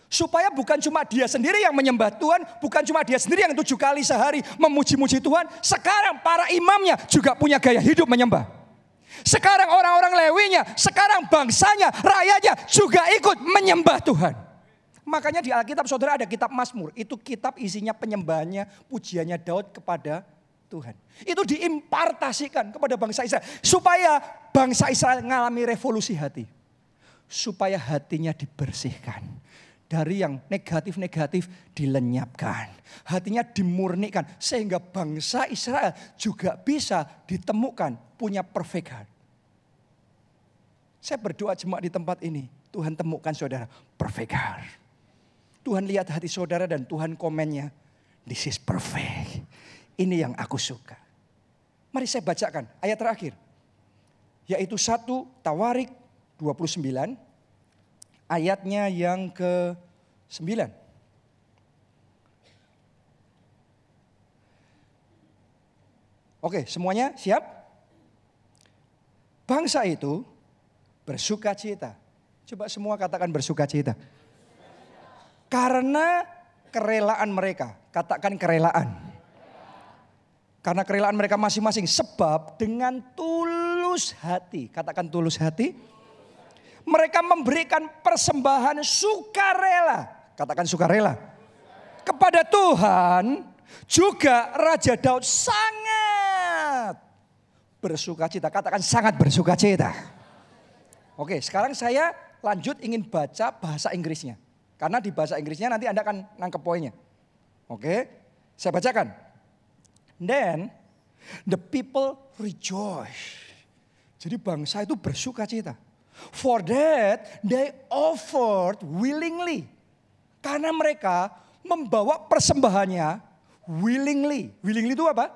Supaya bukan cuma dia sendiri yang menyembah Tuhan, bukan cuma dia sendiri yang tujuh kali sehari memuji-muji Tuhan. Sekarang para imamnya juga punya gaya hidup menyembah. Sekarang orang-orang lewinya, sekarang bangsanya, rakyatnya juga ikut menyembah Tuhan. Makanya di Alkitab saudara ada kitab Mazmur. Itu kitab isinya penyembahannya, pujiannya Daud kepada Tuhan. Itu diimpartasikan kepada bangsa Israel. Supaya bangsa Israel mengalami revolusi hati. Supaya hatinya dibersihkan. Dari yang negatif-negatif dilenyapkan. Hatinya dimurnikan. Sehingga bangsa Israel juga bisa ditemukan punya perfect heart. Saya berdoa jemaat di tempat ini. Tuhan temukan saudara perfect heart. Tuhan lihat hati saudara dan Tuhan komennya. This is perfect. Ini yang aku suka. Mari saya bacakan ayat terakhir. Yaitu satu Tawarik 29 ayatnya yang ke 9. Oke, semuanya siap? Bangsa itu bersuka cita. Coba semua katakan bersuka cita. Karena kerelaan mereka. Katakan kerelaan. Karena kerelaan mereka masing-masing. Sebab dengan tulus hati. Katakan tulus hati. Mereka memberikan persembahan sukarela. Katakan sukarela. Kepada Tuhan juga Raja Daud sangat bersuka cita. Katakan sangat bersuka cita. Oke sekarang saya lanjut ingin baca bahasa Inggrisnya. Karena di bahasa Inggrisnya nanti Anda akan nangkep poinnya. Oke, saya bacakan. Then the people rejoice. Jadi bangsa itu bersuka cita. For that they offered willingly. Karena mereka membawa persembahannya willingly. Willingly itu apa?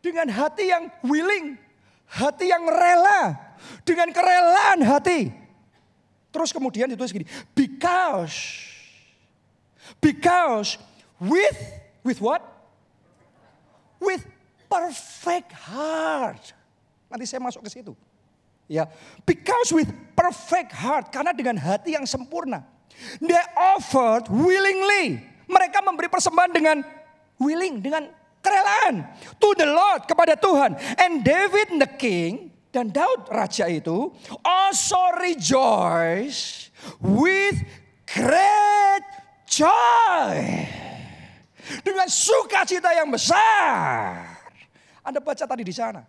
Dengan hati yang willing. Hati yang rela. Dengan kerelaan hati. Terus kemudian ditulis gini. Because Because with with what? With perfect heart. Nanti saya masuk ke situ. Ya, because with perfect heart, karena dengan hati yang sempurna. They offered willingly. Mereka memberi persembahan dengan willing dengan kerelaan to the Lord kepada Tuhan. And David the king dan Daud raja itu also rejoice with great joy. Dengan sukacita yang besar. Anda baca tadi di sana.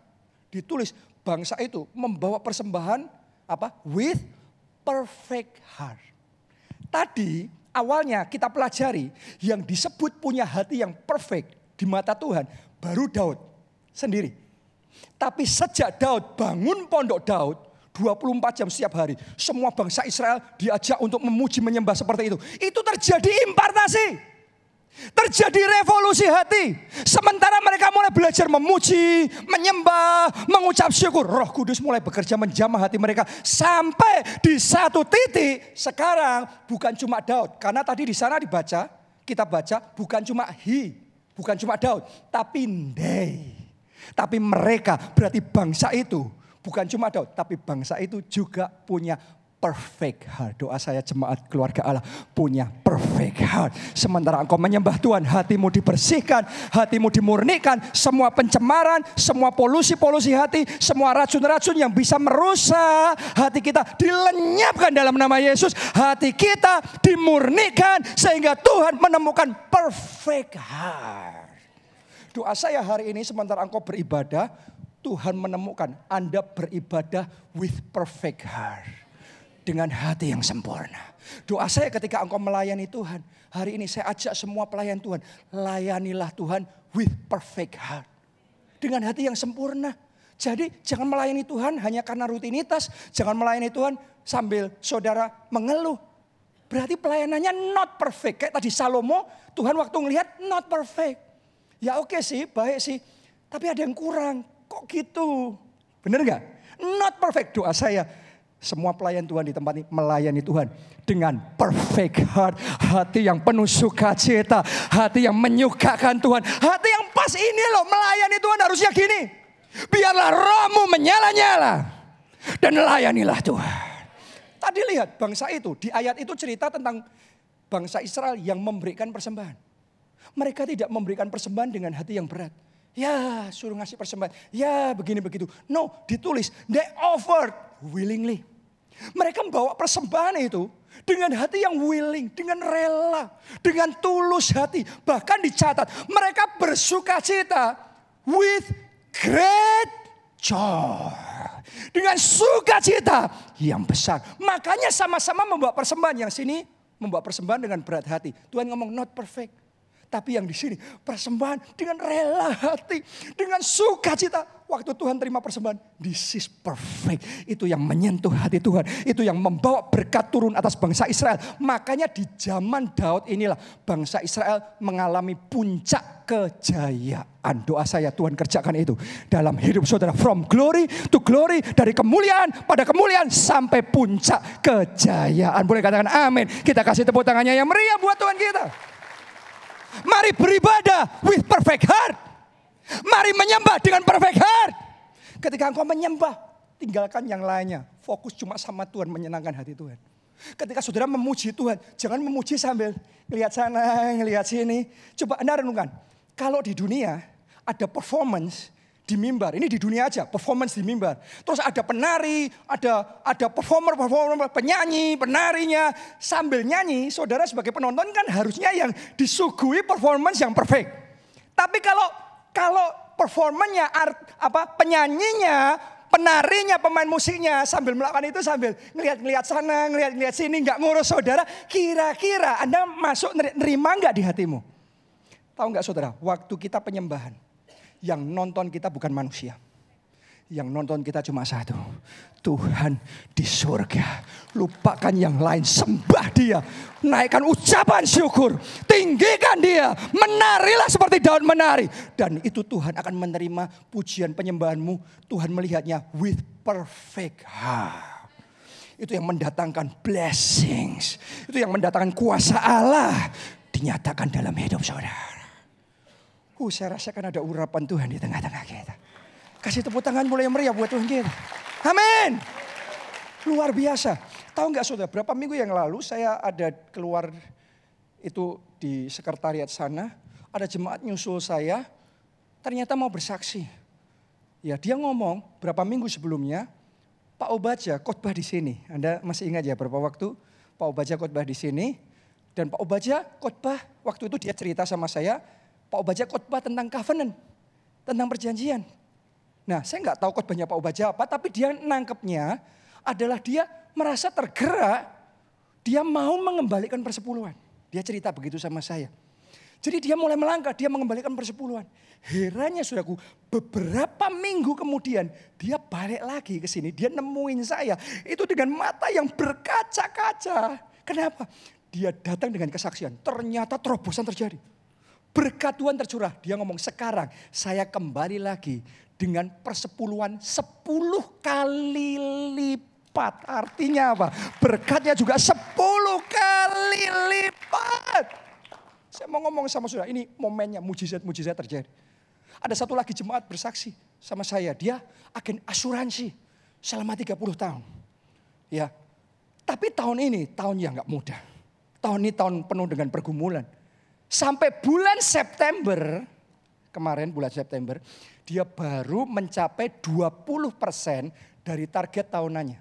Ditulis bangsa itu membawa persembahan apa? With perfect heart. Tadi awalnya kita pelajari yang disebut punya hati yang perfect di mata Tuhan baru Daud sendiri. Tapi sejak Daud bangun pondok Daud 24 jam setiap hari. Semua bangsa Israel diajak untuk memuji menyembah seperti itu. Itu terjadi impartasi. Terjadi revolusi hati. Sementara mereka mulai belajar memuji, menyembah, mengucap syukur. Roh Kudus mulai bekerja menjamah hati mereka. Sampai di satu titik sekarang bukan cuma Daud. Karena tadi di sana dibaca, kita baca bukan cuma he, bukan cuma Daud. Tapi they. Tapi mereka berarti bangsa itu bukan cuma Daud. Tapi bangsa itu juga punya perfect heart. Doa saya jemaat keluarga Allah punya perfect heart. Sementara engkau menyembah Tuhan, hatimu dibersihkan, hatimu dimurnikan, semua pencemaran, semua polusi-polusi hati, semua racun-racun yang bisa merusak hati kita dilenyapkan dalam nama Yesus. Hati kita dimurnikan sehingga Tuhan menemukan perfect heart. Doa saya hari ini sementara engkau beribadah, Tuhan menemukan Anda beribadah with perfect heart dengan hati yang sempurna. Doa saya ketika engkau melayani Tuhan. Hari ini saya ajak semua pelayan Tuhan. Layanilah Tuhan with perfect heart. Dengan hati yang sempurna. Jadi jangan melayani Tuhan hanya karena rutinitas. Jangan melayani Tuhan sambil saudara mengeluh. Berarti pelayanannya not perfect. Kayak tadi Salomo, Tuhan waktu ngelihat not perfect. Ya oke okay sih, baik sih. Tapi ada yang kurang. Kok gitu? Bener gak? Not perfect doa saya semua pelayan Tuhan di tempat ini melayani Tuhan dengan perfect heart, hati yang penuh sukacita, hati yang menyukakan Tuhan, hati yang pas ini loh melayani Tuhan harusnya gini. Biarlah rohmu menyala-nyala dan layanilah Tuhan. Tadi lihat bangsa itu di ayat itu cerita tentang bangsa Israel yang memberikan persembahan. Mereka tidak memberikan persembahan dengan hati yang berat. Ya suruh ngasih persembahan. Ya begini begitu. No ditulis they offered willingly. Mereka membawa persembahan itu dengan hati yang willing, dengan rela, dengan tulus hati. Bahkan dicatat mereka bersuka cita with great joy. Dengan sukacita yang besar. Makanya sama-sama membawa persembahan. Yang sini membawa persembahan dengan berat hati. Tuhan ngomong not perfect. Tapi yang di sini persembahan dengan rela hati, dengan sukacita. Waktu Tuhan terima persembahan, this is perfect. Itu yang menyentuh hati Tuhan. Itu yang membawa berkat turun atas bangsa Israel. Makanya di zaman Daud inilah bangsa Israel mengalami puncak kejayaan. Doa saya Tuhan kerjakan itu dalam hidup saudara. From glory to glory. Dari kemuliaan pada kemuliaan sampai puncak kejayaan. Boleh katakan amin. Kita kasih tepuk tangannya yang meriah buat Tuhan kita. Mari beribadah with perfect heart. Mari menyembah dengan perfect heart. Ketika engkau menyembah, tinggalkan yang lainnya. Fokus cuma sama Tuhan, menyenangkan hati Tuhan. Ketika saudara memuji Tuhan, jangan memuji sambil ngelihat sana, ngelihat sini. Coba Anda renungkan. Kalau di dunia ada performance, di mimbar. Ini di dunia aja, performance di mimbar. Terus ada penari, ada ada performer, performer, penyanyi, penarinya sambil nyanyi. Saudara sebagai penonton kan harusnya yang disuguhi performance yang perfect. Tapi kalau kalau performanya art, apa penyanyinya, penarinya, pemain musiknya sambil melakukan itu sambil ngelihat-ngelihat sana, ngelihat-ngelihat sini, nggak ngurus saudara. Kira-kira Anda masuk nerima nggak di hatimu? Tahu nggak saudara? Waktu kita penyembahan, yang nonton kita bukan manusia. Yang nonton kita cuma satu. Tuhan di surga. Lupakan yang lain. Sembah dia. Naikkan ucapan syukur. Tinggikan dia. Menarilah seperti daun menari. Dan itu Tuhan akan menerima pujian penyembahanmu. Tuhan melihatnya with perfect heart. Itu yang mendatangkan blessings. Itu yang mendatangkan kuasa Allah. Dinyatakan dalam hidup saudara. Uh, saya rasakan ada urapan Tuhan di tengah-tengah kita. Kasih tepuk tangan mulai meriah buat Tuhan kita. Amin. Luar biasa. Tahu nggak saudara, berapa minggu yang lalu saya ada keluar itu di sekretariat sana. ada jemaat nyusul saya, ternyata mau bersaksi. Ya dia ngomong berapa minggu sebelumnya, Pak Obaja khotbah di sini. Anda masih ingat ya berapa waktu Pak Obaja khotbah di sini. Dan Pak Obaja khotbah waktu itu dia cerita sama saya, Pak Obaja khotbah tentang covenant, tentang perjanjian. Nah saya nggak tahu khotbahnya Pak Obaja apa, tapi dia nangkepnya adalah dia merasa tergerak, dia mau mengembalikan persepuluhan. Dia cerita begitu sama saya. Jadi dia mulai melangkah, dia mengembalikan persepuluhan. Herannya saudaraku, beberapa minggu kemudian dia balik lagi ke sini, dia nemuin saya. Itu dengan mata yang berkaca-kaca. Kenapa? Dia datang dengan kesaksian, ternyata terobosan terjadi. Berkat Tuhan tercurah. Dia ngomong sekarang saya kembali lagi dengan persepuluhan sepuluh kali lipat. Artinya apa? Berkatnya juga sepuluh kali lipat. Saya mau ngomong sama saudara, ini momennya mujizat-mujizat terjadi. Ada satu lagi jemaat bersaksi sama saya, dia agen asuransi selama 30 tahun. Ya, tapi tahun ini tahun yang gak mudah. Tahun ini tahun penuh dengan pergumulan. Sampai bulan September, kemarin bulan September, dia baru mencapai 20% dari target tahunannya.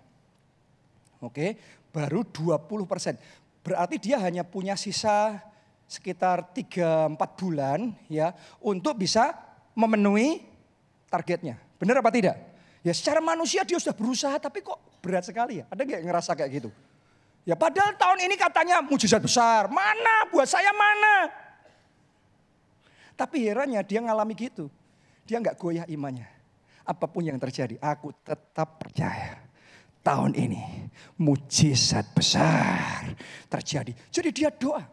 Oke, baru 20%. Berarti dia hanya punya sisa sekitar 3-4 bulan ya untuk bisa memenuhi targetnya. Benar apa tidak? Ya secara manusia dia sudah berusaha tapi kok berat sekali ya. Ada nggak ngerasa kayak gitu? Ya padahal tahun ini katanya mujizat besar. Mana buat saya mana? Tapi herannya dia ngalami gitu. Dia nggak goyah imannya. Apa pun yang terjadi, aku tetap percaya. Tahun ini mujizat besar terjadi. Jadi dia doa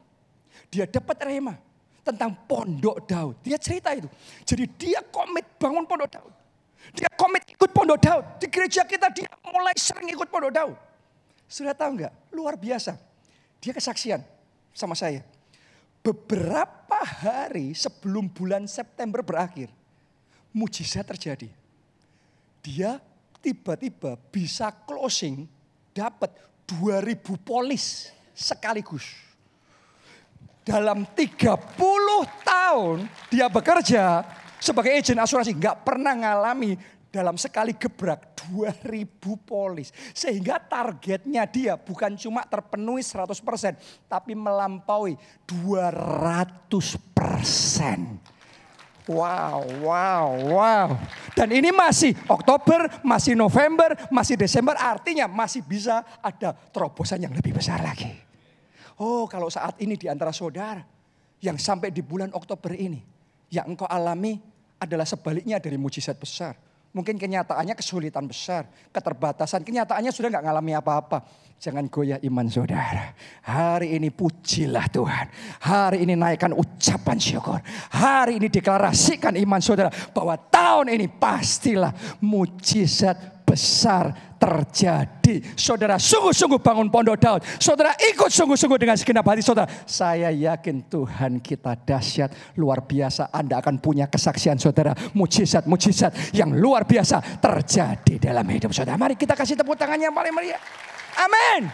dia dapat rema tentang pondok Daud. Dia cerita itu. Jadi dia komit bangun pondok Daud. Dia komit ikut pondok Daud. Di gereja kita dia mulai sering ikut pondok Daud. Sudah tahu nggak? Luar biasa. Dia kesaksian sama saya. Beberapa hari sebelum bulan September berakhir, mujizat terjadi. Dia tiba-tiba bisa closing dapat 2000 polis sekaligus dalam 30 tahun dia bekerja sebagai agen asuransi nggak pernah ngalami dalam sekali gebrak 2000 polis. Sehingga targetnya dia bukan cuma terpenuhi 100% tapi melampaui 200%. Wow, wow, wow. Dan ini masih Oktober, masih November, masih Desember. Artinya masih bisa ada terobosan yang lebih besar lagi. Oh kalau saat ini di antara saudara yang sampai di bulan Oktober ini. Yang engkau alami adalah sebaliknya dari mujizat besar. Mungkin kenyataannya kesulitan besar, keterbatasan. Kenyataannya sudah nggak ngalami apa-apa. Jangan goyah iman saudara. Hari ini pujilah Tuhan. Hari ini naikkan ucapan syukur. Hari ini deklarasikan iman saudara. Bahwa tahun ini pastilah mujizat besar terjadi. Saudara sungguh-sungguh bangun pondok Daud. Saudara ikut sungguh-sungguh dengan segenap hati saudara. Saya yakin Tuhan kita dahsyat, luar biasa. Anda akan punya kesaksian saudara. Mujizat-mujizat yang luar biasa terjadi dalam hidup saudara. Mari kita kasih tepuk tangannya yang paling meriah. Amin.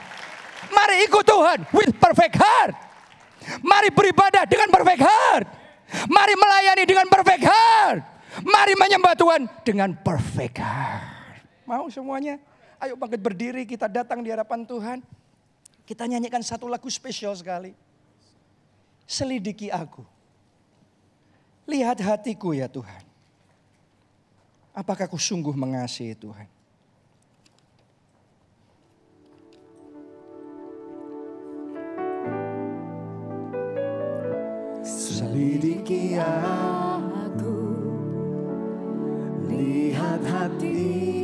Mari ikut Tuhan with perfect heart. Mari beribadah dengan perfect heart. Mari melayani dengan perfect heart. Mari menyembah Tuhan dengan perfect heart. Mau semuanya? Ayo bangkit berdiri kita datang di hadapan Tuhan. Kita nyanyikan satu lagu spesial sekali. Selidiki aku. Lihat hatiku ya Tuhan. Apakah aku sungguh mengasihi Tuhan? Selidiki aku, lihat hati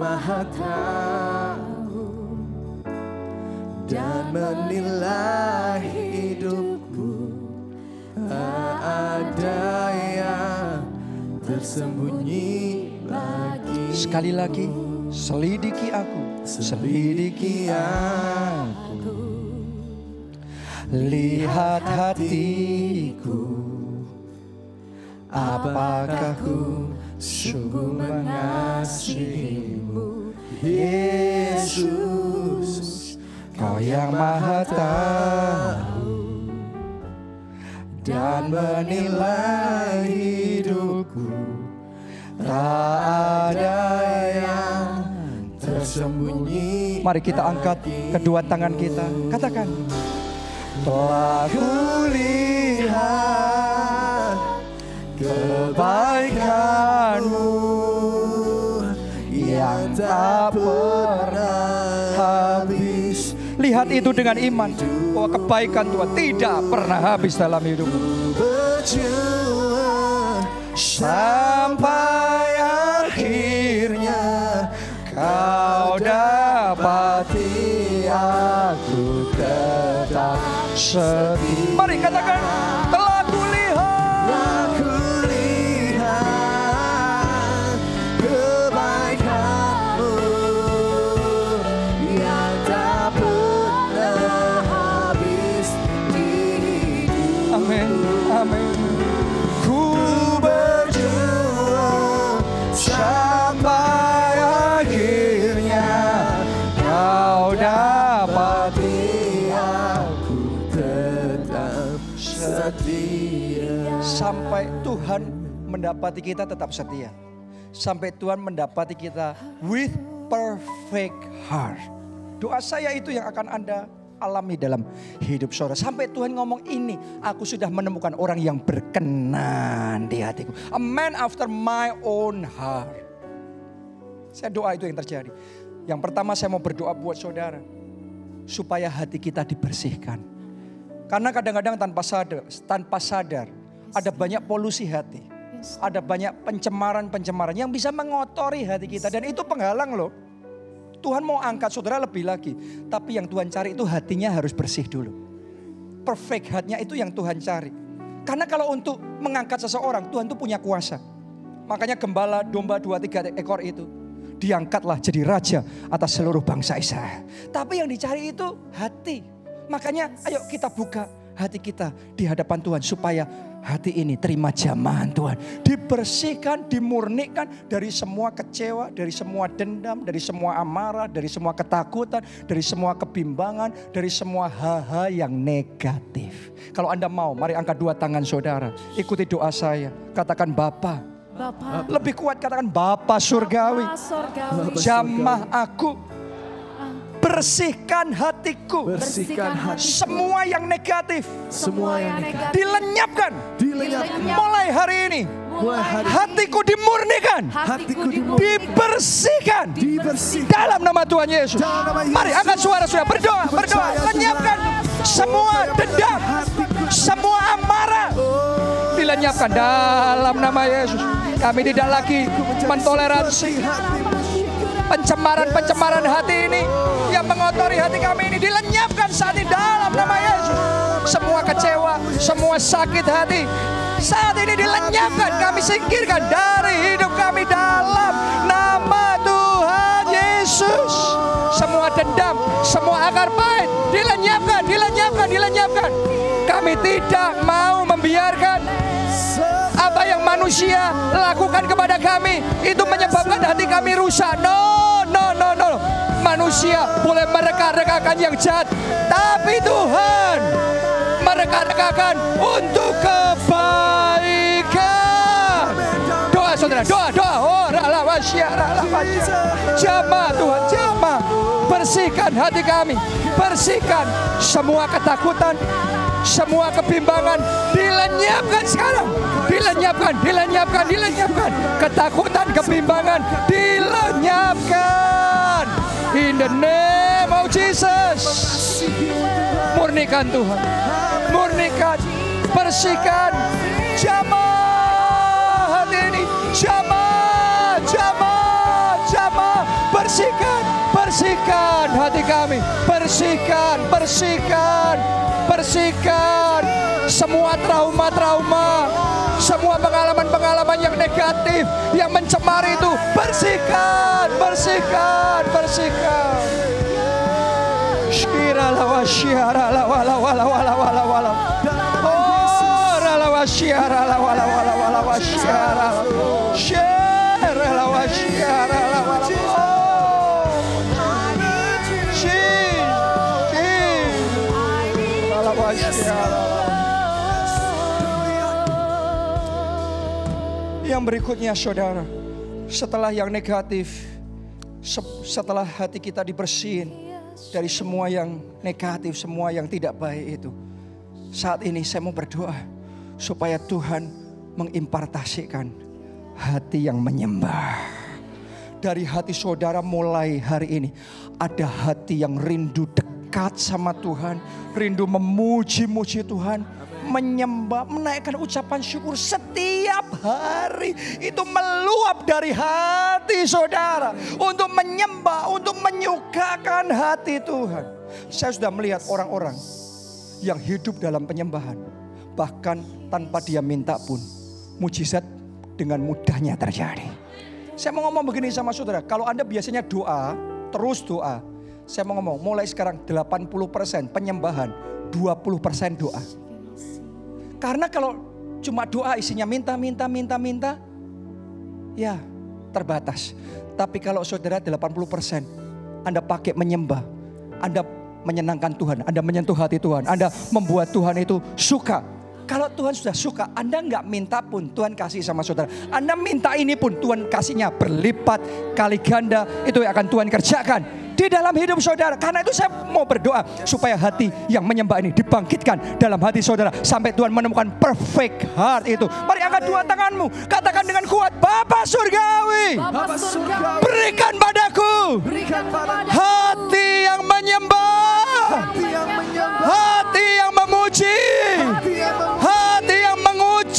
maha tahu Dan menilai hidupku. Tak ada yang tersembunyi lagi Sekali lagi selidiki aku Selidiki aku Lihat hatiku. Apakah ku sungguh mengasihimu? Yesus Kau yang maha tahu dan menilai hidupku. Tak ada yang tersembunyi Mari kita angkat kedua tangan kita. Katakan telah kulihat kebaikanmu yang tak pernah habis. Lihat itu dengan iman Bahwa kebaikan Tuhan tidak pernah habis dalam hidup berjuang sampai akhirnya kau tetap setia. Mari katakan mendapati kita tetap setia Sampai Tuhan mendapati kita with perfect heart Doa saya itu yang akan Anda alami dalam hidup saudara. Sampai Tuhan ngomong ini, aku sudah menemukan orang yang berkenan di hatiku. A man after my own heart. Saya doa itu yang terjadi. Yang pertama saya mau berdoa buat saudara. Supaya hati kita dibersihkan. Karena kadang-kadang tanpa sadar, tanpa sadar ada banyak polusi hati. Ada banyak pencemaran-pencemaran yang bisa mengotori hati kita. Dan itu penghalang loh. Tuhan mau angkat saudara lebih lagi. Tapi yang Tuhan cari itu hatinya harus bersih dulu. Perfect heartnya itu yang Tuhan cari. Karena kalau untuk mengangkat seseorang, Tuhan itu punya kuasa. Makanya gembala domba dua tiga ekor itu. Diangkatlah jadi raja atas seluruh bangsa Israel. Tapi yang dicari itu hati. Makanya ayo kita buka hati kita di hadapan Tuhan. Supaya hati ini terima jamahan Tuhan. Dibersihkan, dimurnikan dari semua kecewa, dari semua dendam, dari semua amarah, dari semua ketakutan, dari semua kebimbangan, dari semua hal-hal yang negatif. Kalau Anda mau, mari angkat dua tangan saudara. Ikuti doa saya. Katakan Bapa. Bapak Lebih kuat katakan Bapa surgawi. Surgawi Jamah aku. Bersihkan hatiku. Bersihkan hati Semua yang negatif. semua yang negatif Dilenyapkan. dilenyapkan Mulai hari ini. mulai hari Hatiku dimurnikan. hatiku dimulai Dibersihkan. dibersihkan Dalam nama Tuhan Yesus. Dalam nama Yesus. Mari angkat suara sudah berdoa, berdoa. Lenyapkan semua dendam, semua amarah. Dilenyapkan dalam nama Yesus. Kami tidak lagi mentoleransi pencemaran-pencemaran hati ini yang mengotori hati kami ini dilenyapkan saat ini dalam nama Yesus. Semua kecewa, semua sakit hati saat ini dilenyapkan, kami singkirkan dari hidup kami dalam nama Tuhan Yesus. Semua dendam, semua akar pahit dilenyapkan, dilenyapkan, dilenyapkan. Kami tidak mau membiarkan manusia lakukan kepada kami itu menyebabkan hati kami rusak. No, no, no, no. Manusia boleh mereka-rekakan yang jahat, tapi Tuhan mereka-rekakan untuk kebaikan. Doa saudara, doa, doa. Oh, rala wasya, rala wasya. Jama Tuhan, jama. Bersihkan hati kami. Bersihkan semua ketakutan, semua kebimbangan dilenyapkan sekarang. Dilenyapkan, dilenyapkan, dilenyapkan. Ketakutan, kebimbangan dilenyapkan. In the name of Jesus. Murnikan Tuhan. Murnikan, bersihkan. Jamah Bersihkan, bersihkan, bersihkan. Semua trauma-trauma, semua pengalaman-pengalaman yang negatif, yang mencemari itu. Bersihkan, bersihkan, bersihkan. Shira la wa shiara la wa la wa la wa la wa la wa la. Oh, ra la wa shiara la wa la wa la wa la wa shiara. Shiara Yang berikutnya saudara, setelah yang negatif, se- setelah hati kita dibersihin dari semua yang negatif, semua yang tidak baik itu. Saat ini saya mau berdoa supaya Tuhan mengimpartasikan hati yang menyembah. Dari hati saudara mulai hari ini ada hati yang rindu dekat sama Tuhan, rindu memuji-muji Tuhan, menyembah, menaikkan ucapan syukur setiap hari. Itu meluap dari hati saudara untuk menyembah, untuk menyukakan hati Tuhan. Saya sudah melihat orang-orang yang hidup dalam penyembahan. Bahkan tanpa dia minta pun, mujizat dengan mudahnya terjadi. Saya mau ngomong begini sama saudara, kalau Anda biasanya doa, terus doa. Saya mau ngomong, mulai sekarang 80% penyembahan, 20% doa. Karena kalau cuma doa isinya minta, minta, minta, minta, ya terbatas. Tapi kalau saudara 80% Anda pakai menyembah, Anda menyenangkan Tuhan, Anda menyentuh hati Tuhan, Anda membuat Tuhan itu suka. Kalau Tuhan sudah suka, Anda nggak minta pun Tuhan kasih sama saudara. Anda minta ini pun Tuhan kasihnya berlipat kali ganda. Itu yang akan Tuhan kerjakan di dalam hidup saudara. Karena itu saya mau berdoa supaya hati yang menyembah ini dibangkitkan dalam hati saudara. Sampai Tuhan menemukan perfect heart itu. Mari angkat dua tanganmu. Katakan dengan kuat, Bapa Surgawi. Bapa surga Berikan padaku berikan padaku hati yang menyembah. hati yang menyembah, Hati yang memuji. hati yang memuji. Hati yang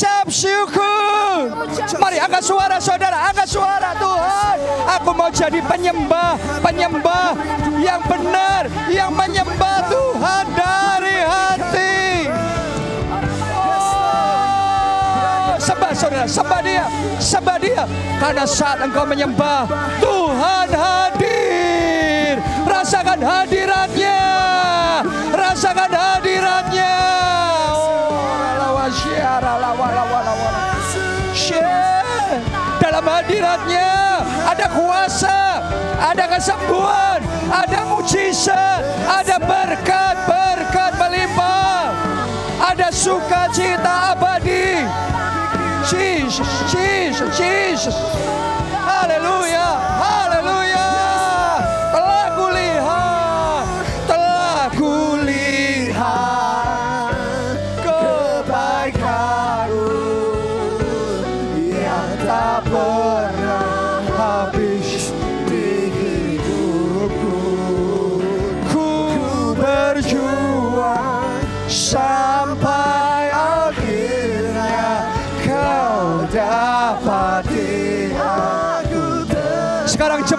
mengucap syukur. Mari angkat suara saudara, angkat suara Tuhan. Aku mau jadi penyembah, penyembah yang benar, yang menyembah Tuhan dari hati. Oh, sembah saudara, sembah dia, sembah dia. Karena saat engkau menyembah, Tuhan hadir. Rasakan hadiratnya, kuasa, ada kesembuhan, ada mujizat, ada berkat, berkat melimpah, ada sukacita abadi. Jesus, Jesus, Jesus. Haleluya.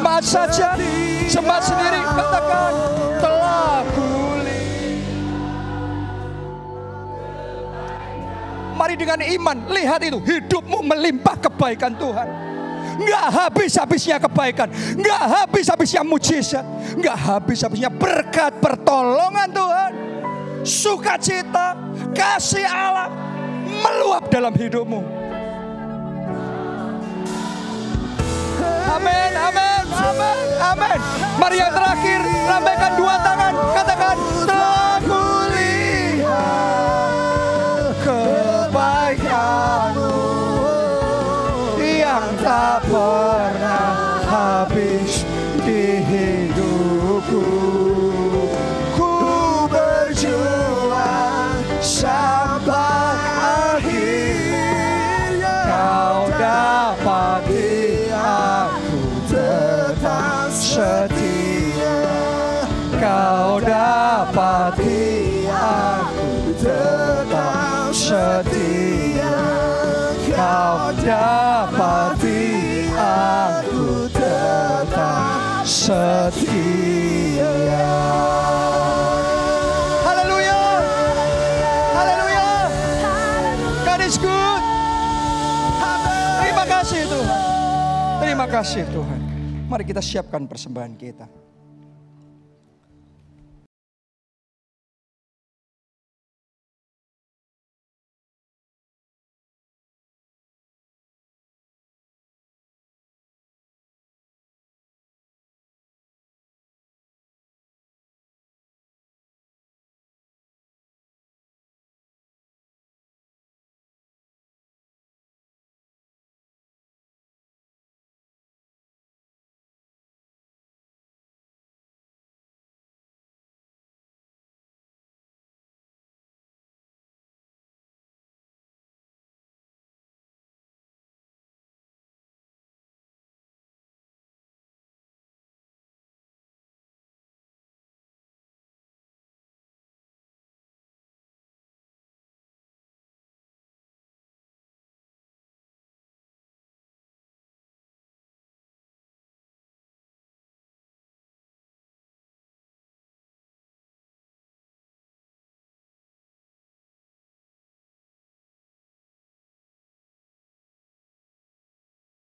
Jemaat saja, jemaat sendiri katakan telah kulihat. Mari dengan iman lihat itu hidupmu melimpah kebaikan Tuhan. Nggak habis-habisnya kebaikan, nggak habis-habisnya mujizat, nggak habis-habisnya berkat pertolongan Tuhan. Sukacita, kasih Allah meluap dalam hidupmu. Amin, amin, amin, amin. Mari yang terakhir, lambaikan dua tangan, katakan telah kulihat kebaikanmu yang tak pernah habis kasih Tuhan. Mari kita siapkan persembahan kita.